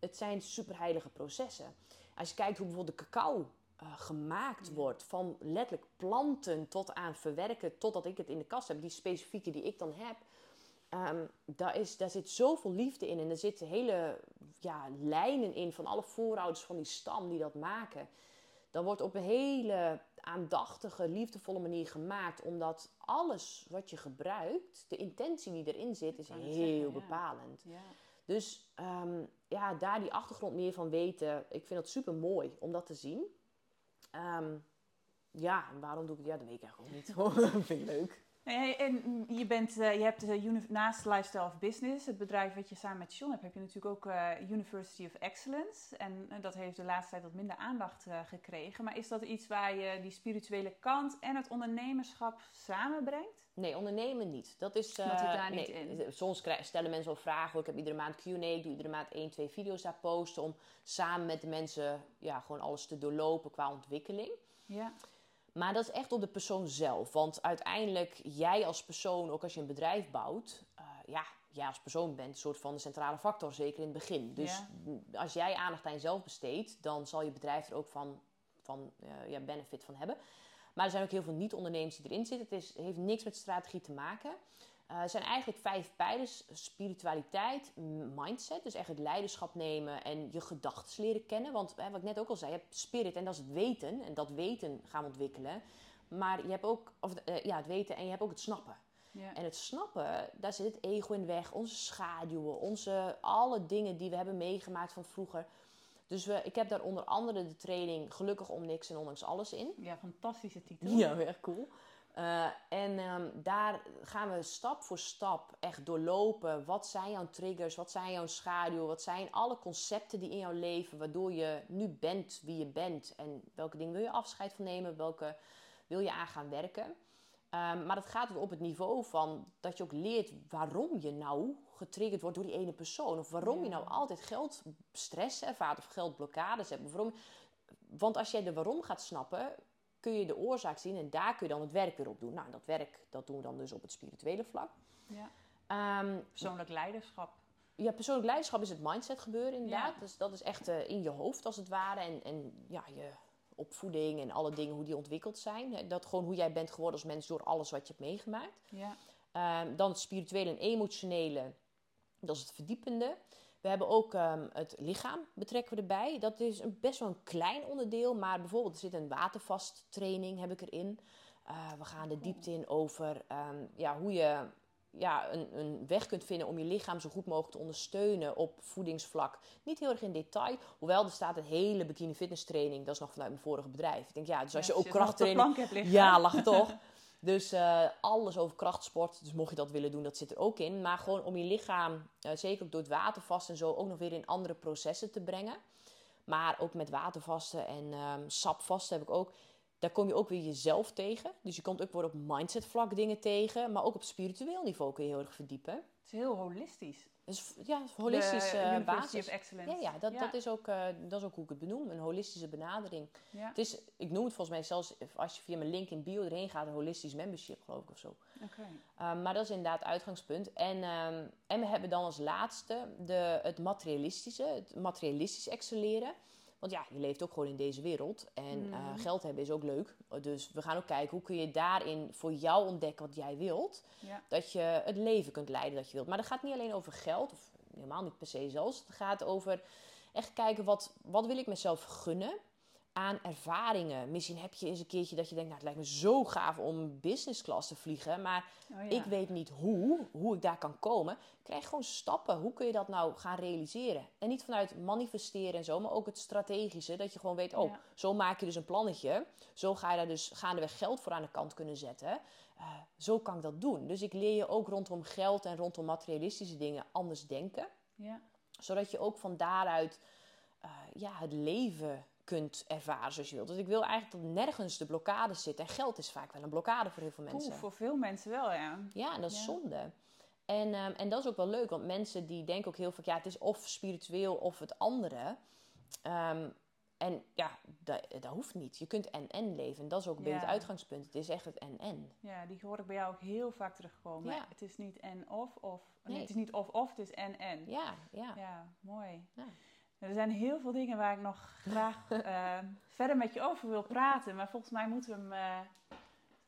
Het zijn superheilige processen. Als je kijkt hoe bijvoorbeeld de cacao eh, gemaakt Ja. wordt, van letterlijk planten tot aan verwerken, totdat ik het in de kast heb, die specifieke die ik dan heb, Ehm, daar, is, daar zit zoveel liefde in. En er zitten hele ja, lijnen in van alle voorouders van die stam die dat maken. Dat wordt op een hele aandachtige, liefdevolle manier gemaakt. Omdat alles wat je gebruikt, de intentie die erin zit, is heel zeggen, bepalend. Ja. Dus ehm, ja, daar die achtergrond meer van weten, ik vind dat super mooi om dat te zien. Ehm, ja, en waarom doe ik het? Ja, dat weet ik eigenlijk ook niet. vind ik leuk. En je, bent, eh, je hebt de uni- naast Lifestyle of Business, het bedrijf wat je samen met John hebt, heb je natuurlijk ook eh, University of Excellence. En eh, dat heeft de laatste tijd wat minder aandacht eh, gekregen. Maar is dat iets waar je die spirituele kant en het ondernemerschap samenbrengt? Nee, ondernemen niet. Dat is. Dat eh, zit daar niet nee. in. Soms stellen mensen wel vragen. hoor. Ik heb iedere maand Q&A. Ik doe iedere maand één, twee video's daar posten. Om samen met de mensen ja, gewoon alles te doorlopen qua ontwikkeling. Ja. Maar dat is echt op de persoon zelf. Want uiteindelijk, jij als persoon, ook als je een bedrijf bouwt, eh, ja, jij als persoon bent een soort van de centrale factor, zeker in het begin. Dus als jij aandacht aan jezelf besteedt, dan zal je bedrijf er ook van, van eh, ja, benefit van hebben. Maar er zijn ook heel veel niet-ondernemers die erin zitten. Het is, heeft niks met strategie te maken. Er zijn eigenlijk vijf pijlers: spiritualiteit, mindset, dus echt het leiderschap nemen en je gedachten leren kennen. Want hè, wat ik net ook al zei, je hebt spirit en dat is het weten. En dat weten gaan we ontwikkelen. Maar je hebt ook of, eh, ja, het weten en je hebt ook het snappen. Ja. En het snappen, daar zit het ego in weg. Onze schaduwen, onze, alle dingen die we hebben meegemaakt van vroeger. Dus we, ik heb daar onder andere de training Gelukkig om niks en ondanks alles in. ja, fantastische titel. Ja, echt cool. Eh, en ehm, daar gaan we stap voor stap echt doorlopen. Wat zijn jouw triggers? Wat zijn jouw schaduwen? Wat zijn alle concepten die in jouw leven, waardoor je nu bent wie je bent? En welke dingen wil je afscheid van nemen? Welke wil je aan gaan werken? Ehm, maar dat gaat op het niveau van dat je ook leert waarom je nou getriggerd wordt door die ene persoon. Of waarom je nou altijd geldstress ervaart of geldblokkades hebt. Waarom... Want als jij de waarom gaat snappen, kun je de oorzaak zien en daar kun je dan het werk weer op doen. Nou, dat werk dat doen we dan dus op het spirituele vlak. Ja. Ehm, Persoonlijk leiderschap. ja, persoonlijk leiderschap is het mindset gebeuren inderdaad. Ja. Dus dat is echt eh, in je hoofd als het ware. En, en ja, je opvoeding en alle dingen, hoe die ontwikkeld zijn. Dat gewoon hoe jij bent geworden als mens door alles wat je hebt meegemaakt. Ja. Ehm, dan het spirituele en emotionele, dat is het verdiepende. We hebben ook ehm, het lichaam betrekken we erbij. Dat is een, best wel een klein onderdeel, maar bijvoorbeeld er zit een watervasttraining heb ik erin. Eh, we gaan de diepte in over ehm, ja, hoe je ja, een, een weg kunt vinden om je lichaam zo goed mogelijk te ondersteunen op voedingsvlak. Niet heel erg in detail, hoewel er staat een hele bikini fitness training. Dat is nog vanuit mijn vorige bedrijf. Ik denk ja, dus als je ook krachttraining ja, lachen toch? Dus eh, alles over krachtsport. Dus mocht je dat willen doen, dat zit er ook in. Maar gewoon om je lichaam, eh, zeker ook door het watervasten en zo, ook nog weer in andere processen te brengen. Maar ook met watervasten en ehm sapvasten heb ik ook. Daar kom je ook weer jezelf tegen. Dus je komt ook weer op mindset vlak dingen tegen. Maar ook op spiritueel niveau kun je heel erg verdiepen. Het is heel holistisch. Dus ja, holistisch de eh, University basis. of Excellence. Ja, ja, dat, Dat, is ook, eh, dat is ook hoe ik het benoem. Een holistische benadering. Ja, Het is, ik noem het volgens mij zelfs, als je via mijn link in bio erheen gaat, een holistisch membership geloof ik of zo. oké. Um, maar dat is inderdaad het uitgangspunt. En, um, en we hebben dan als laatste de, het materialistische, het materialistisch excelleren. Want ja, je leeft ook gewoon in deze wereld. En uh, Mhm. geld hebben is ook leuk. Dus we gaan ook kijken hoe kun je daarin voor jou ontdekken wat jij wilt. Ja. Dat je het leven kunt leiden dat je wilt. Maar dat gaat niet alleen over geld, of helemaal niet per se zelfs. Het gaat over echt kijken wat, wat wil ik mezelf gunnen aan ervaringen. Misschien heb je eens een keertje dat je denkt, nou het lijkt me zo gaaf om business class te vliegen. Maar Oh, ja. ik weet niet hoe, hoe ik daar kan komen. Krijg gewoon stappen. Hoe kun je dat nou gaan realiseren? En niet vanuit manifesteren en zo, maar ook het strategische. Dat je gewoon weet, oh, Ja. zo maak je dus een plannetje. Zo ga je daar dus gaandeweg geld voor aan de kant kunnen zetten. Eh, zo kan ik dat doen. Dus ik leer je ook rondom geld en rondom materialistische dingen anders denken. Ja. Zodat je ook van daaruit eh, ja, het leven kunt ervaren zoals je wilt. Dus ik wil eigenlijk dat nergens de blokkade zit. En geld is vaak wel een blokkade voor heel veel mensen. Oeh, voor veel mensen wel, ja. Ja, en dat is Ja. zonde. En, ehm, en dat is ook wel leuk, want mensen die denken ook heel vaak, ja, het is of spiritueel of het andere. Ehm, en ja, dat, dat hoeft niet. Je kunt en-en leven. En dat is ook een beetje Ja. het uitgangspunt. Het is echt het en-en. Ja, die hoor ik bij jou ook heel vaak terugkomen. Ja. Het is niet en of of. Nee, Nee. het is niet of of, het is en en. Ja, ja. Ja, mooi. Ja. Er zijn heel veel dingen waar ik nog graag eh, verder met je over wil praten. Maar volgens mij moeten we hem, eh,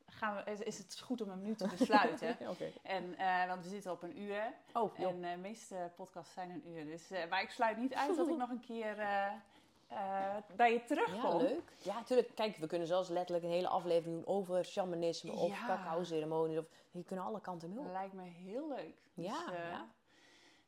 gaan we, is, het goed om hem nu te besluiten. Oké. en, eh, want we zitten op een uur. Oh. En de meeste podcasts zijn een uur. Dus, maar ik sluit niet uit dat ik nog een keer bij je Ja, terugkom. leuk. Ja, natuurlijk. Kijk, we kunnen zelfs letterlijk een hele aflevering doen over shamanisme of Ja. cacao-ceremonies. Of, je kunt alle kanten mee op. Lijkt me heel leuk. Ja, Dus, eh, ja,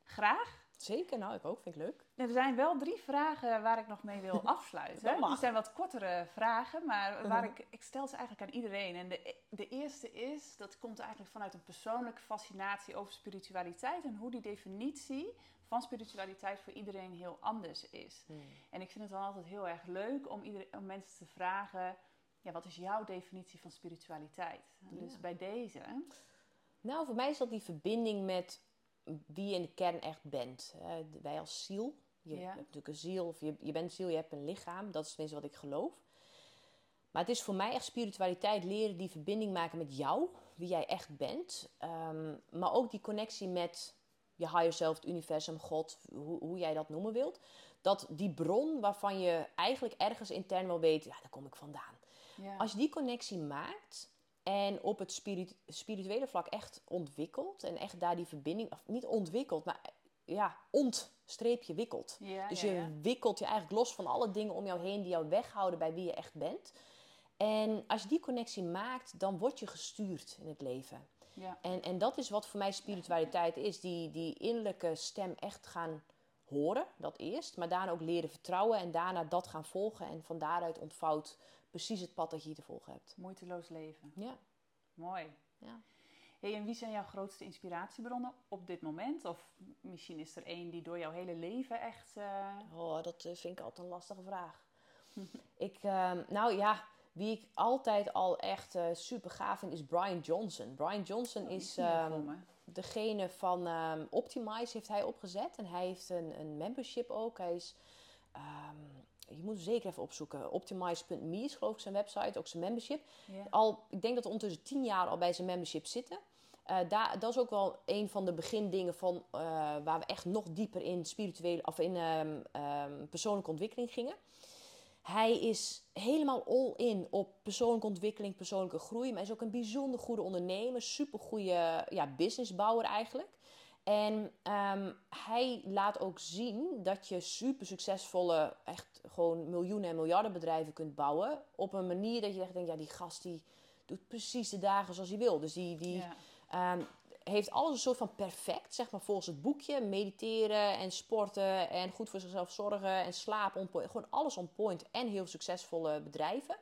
Graag. Zeker. Nou, ik ook. Vind ik leuk. Er zijn wel drie vragen waar ik nog mee wil afsluiten. Het zijn wat kortere vragen, maar waar Mhm. ik, ik stel ze eigenlijk aan iedereen. En de, de eerste is, dat komt eigenlijk vanuit een persoonlijke fascinatie over spiritualiteit en hoe die definitie van spiritualiteit voor iedereen heel anders is. Hmm. En ik vind het dan altijd heel erg leuk om, iedereen, om mensen te vragen, ja, wat is jouw definitie van spiritualiteit? Dus Ja. bij deze, Nou, voor mij is dat die verbinding met wie je in de kern echt bent. Wij als ziel. Je Ja. hebt natuurlijk een ziel, of je, je bent ziel, je hebt een lichaam. Dat is tenminste wat ik geloof. Maar het is voor mij echt spiritualiteit leren die verbinding maken met jou, wie jij echt bent. Ehm, maar ook die connectie met je higher self, het universum, God, hoe, hoe jij dat noemen wilt. Dat die bron waarvan je eigenlijk ergens intern wel weet, ja, daar kom ik vandaan. ja. Als je die connectie maakt en op het spirit- spirituele vlak echt ontwikkelt en echt daar die verbinding, of niet ontwikkelt, maar ja, ontstreepje wikkelt. ja, Dus ja, je wikkelt je eigenlijk los van alle dingen om jou heen die jou weghouden bij wie je echt bent. En als je die connectie maakt, dan word je gestuurd in het leven. Ja. En, en dat is wat voor mij spiritualiteit is. Die, die innerlijke stem echt gaan horen, dat eerst. Maar daarna ook leren vertrouwen en daarna dat gaan volgen. En van daaruit ontvouwt precies het pad dat je hier te volgen hebt. Moeiteloos leven. Ja. Mooi. Ja. Hey, en wie zijn jouw grootste inspiratiebronnen op dit moment? Of misschien is er één die door jouw hele leven echt... eh, Oh, dat eh, vind ik altijd een lastige vraag. ik, ehm, nou ja, wie ik altijd al echt eh, super gaaf vind is Brian Johnson. Brian Johnson die is me. degene van ehm, Optimize heeft hij opgezet. En hij heeft een, een membership ook. Hij is, ehm, je moet hem zeker even opzoeken. Optimize.me is geloof ik zijn website, ook zijn membership. Al, ik denk dat we ondertussen tien jaar al bij zijn membership zitten. eh, daar, dat is ook wel een van de begindingen van eh, waar we echt nog dieper in spirituele of in ehm, ehm, persoonlijke ontwikkeling gingen. Hij is helemaal all in op persoonlijke ontwikkeling, persoonlijke groei. Maar hij is ook een bijzonder goede ondernemer, super goede ja, businessbouwer eigenlijk. En ehm, hij laat ook zien dat je super succesvolle, echt gewoon miljoenen en miljarden bedrijven kunt bouwen. Op een manier dat je echt denkt, ja, die gast die doet precies de dagen zoals hij wil. Dus die, die Ja. ehm, heeft alles een soort van perfect, zeg maar volgens het boekje. Mediteren en sporten en goed voor zichzelf zorgen en slapen. Gewoon alles on point en heel succesvolle bedrijven.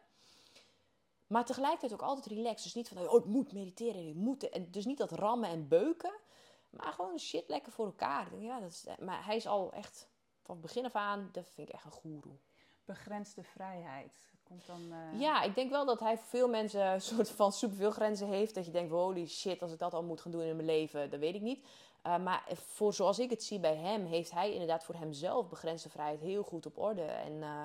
Maar tegelijkertijd ook altijd relaxed. Dus niet van, oh, ik moet mediteren en ik moet... En dus niet dat rammen en beuken. Maar gewoon shit lekker voor elkaar. Ja, dat is, maar hij is al echt van begin af aan, dat vind ik echt een goeroe. Begrensde vrijheid. Komt dan... eh, Ja, ik denk wel dat hij voor veel mensen een soort van superveel grenzen heeft. Dat je denkt, holy shit, als ik dat al moet gaan doen in mijn leven, dat weet ik niet. Uh, maar voor zoals ik het zie bij hem, heeft hij inderdaad voor hemzelf begrensde vrijheid heel goed op orde. En uh,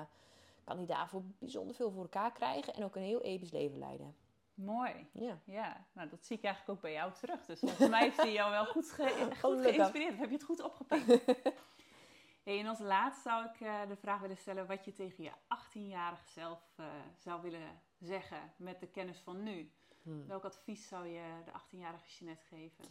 kan hij daarvoor bijzonder veel voor elkaar krijgen en ook een heel episch leven leiden. Mooi. Ja. Ja, nou dat zie ik eigenlijk ook bij jou terug. Dus volgens mij heeft hij jou wel goed, ge goed Gelukkig. geïnspireerd. Heb je het goed opgepakt? hey, en als laatst zou ik uh, de vraag willen stellen wat je tegen je 18-jarige zelf uh, zou willen zeggen met de kennis van nu. Hmm. Welk advies zou je de 18-jarige Jeanette geven?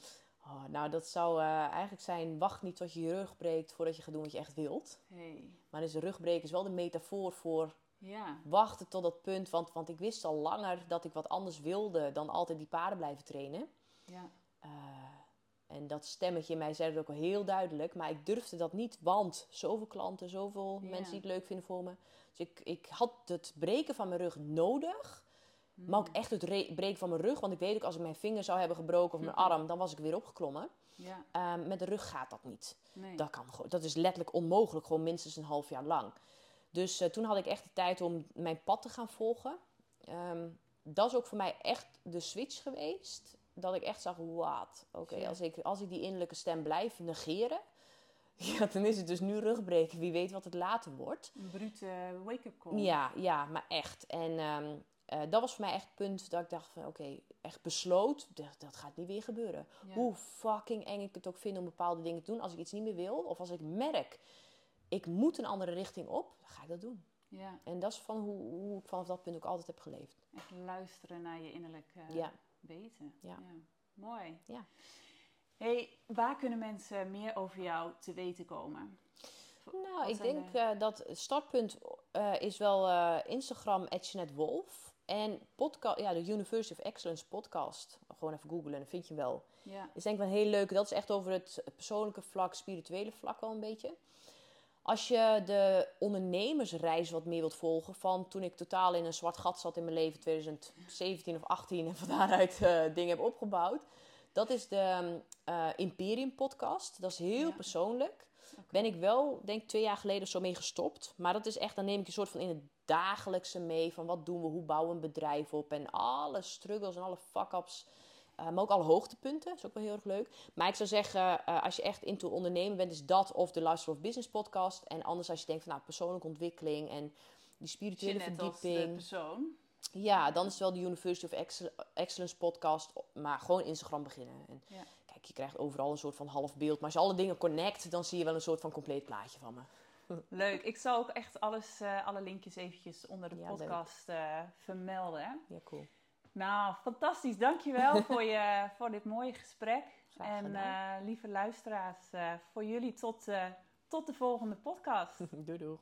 Oh, nou, dat zou uh, eigenlijk zijn: wacht niet tot je je rug breekt voordat je gaat doen wat je echt wilt. Hey. Maar dus de rugbreken is wel de metafoor voor ja. wachten tot dat punt. Want, want ik wist al langer dat ik wat anders wilde dan altijd die paarden blijven trainen. Ja. Uh, en dat stemmetje in mij zei het ook al heel duidelijk. Maar ik durfde dat niet, want zoveel klanten, zoveel Ja. mensen die het leuk vinden voor me. Dus ik, ik had het breken van mijn rug nodig. Maar ook echt het re- breken van mijn rug. Want ik weet ook, als ik mijn vinger zou hebben gebroken of mijn arm, dan was ik weer opgeklommen. Ja. Ehm, met de rug gaat dat niet. Nee. Dat, kan, dat is letterlijk onmogelijk, gewoon minstens een half jaar lang. Dus eh, toen had ik echt de tijd om mijn pad te gaan volgen. Ehm, dat is ook voor mij echt de switch geweest. Dat ik echt zag, wat? Oké, Ja. als, ik, als ik die innerlijke stem blijf negeren... Ja, dan is het dus nu rugbreken. Wie weet wat het later wordt. Een brute wake-up call. Ja, ja, maar echt. En ehm, eh, dat was voor mij echt het punt dat ik dacht van... Oké, echt besloot, dat, dat gaat niet weer gebeuren. Ja. Hoe fucking eng ik het ook vind om bepaalde dingen te doen. Als ik iets niet meer wil, of als ik merk... Ik moet een andere richting op, dan ga ik dat doen. Ja. En dat is van hoe, hoe ik vanaf dat punt ook altijd heb geleefd. Echt luisteren naar je innerlijke Ja. weten. Ja. Mooi. Ja. Hey, waar kunnen mensen meer over jou te weten komen? Nou, Wat ik denk de- eh, dat het startpunt eh, is wel eh, Instagram, Wolf. En podcast, ja, de University of Excellence podcast. Gewoon even googlen, dan vind je hem wel. Ja. is denk ik wel een heel leuke. Dat is echt over het persoonlijke vlak, spirituele vlak wel een beetje. Als je de ondernemersreis wat meer wilt volgen, van toen ik totaal in een zwart gat zat in mijn leven, 2017 of 18, en van daaruit eh, dingen heb opgebouwd. Dat is de eh, Imperium podcast. Dat is heel Ja. persoonlijk. Ben ik wel, denk ik, twee jaar geleden zo mee gestopt. Maar dat is echt, dan neem ik je soort van in het dagelijkse mee. Van wat doen we, hoe bouwen we een bedrijf op. En alle struggles en alle fuck-ups. Eh, maar ook alle hoogtepunten. Dat is ook wel heel erg leuk. Maar ik zou zeggen, eh, als je echt into ondernemen bent, is dat of de Lifestyle of Business podcast. En anders als je denkt van nou, persoonlijke ontwikkeling en die spirituele verdieping. persoon. Ja, dan is het wel de University of Excel- Excellence podcast. Maar gewoon Instagram beginnen. En Ja. kijk, je krijgt overal een soort van half beeld. Maar als je alle dingen connect, dan zie je wel een soort van compleet plaatje van me. Leuk. Ik zal ook echt alles, eh, alle linkjes eventjes onder de Ja, podcast vermelden. Ja, cool. Nou, fantastisch. Dankjewel voor, je, voor dit mooie gesprek. En eh, lieve luisteraars, eh, voor jullie tot, eh, tot de volgende podcast. doei doei.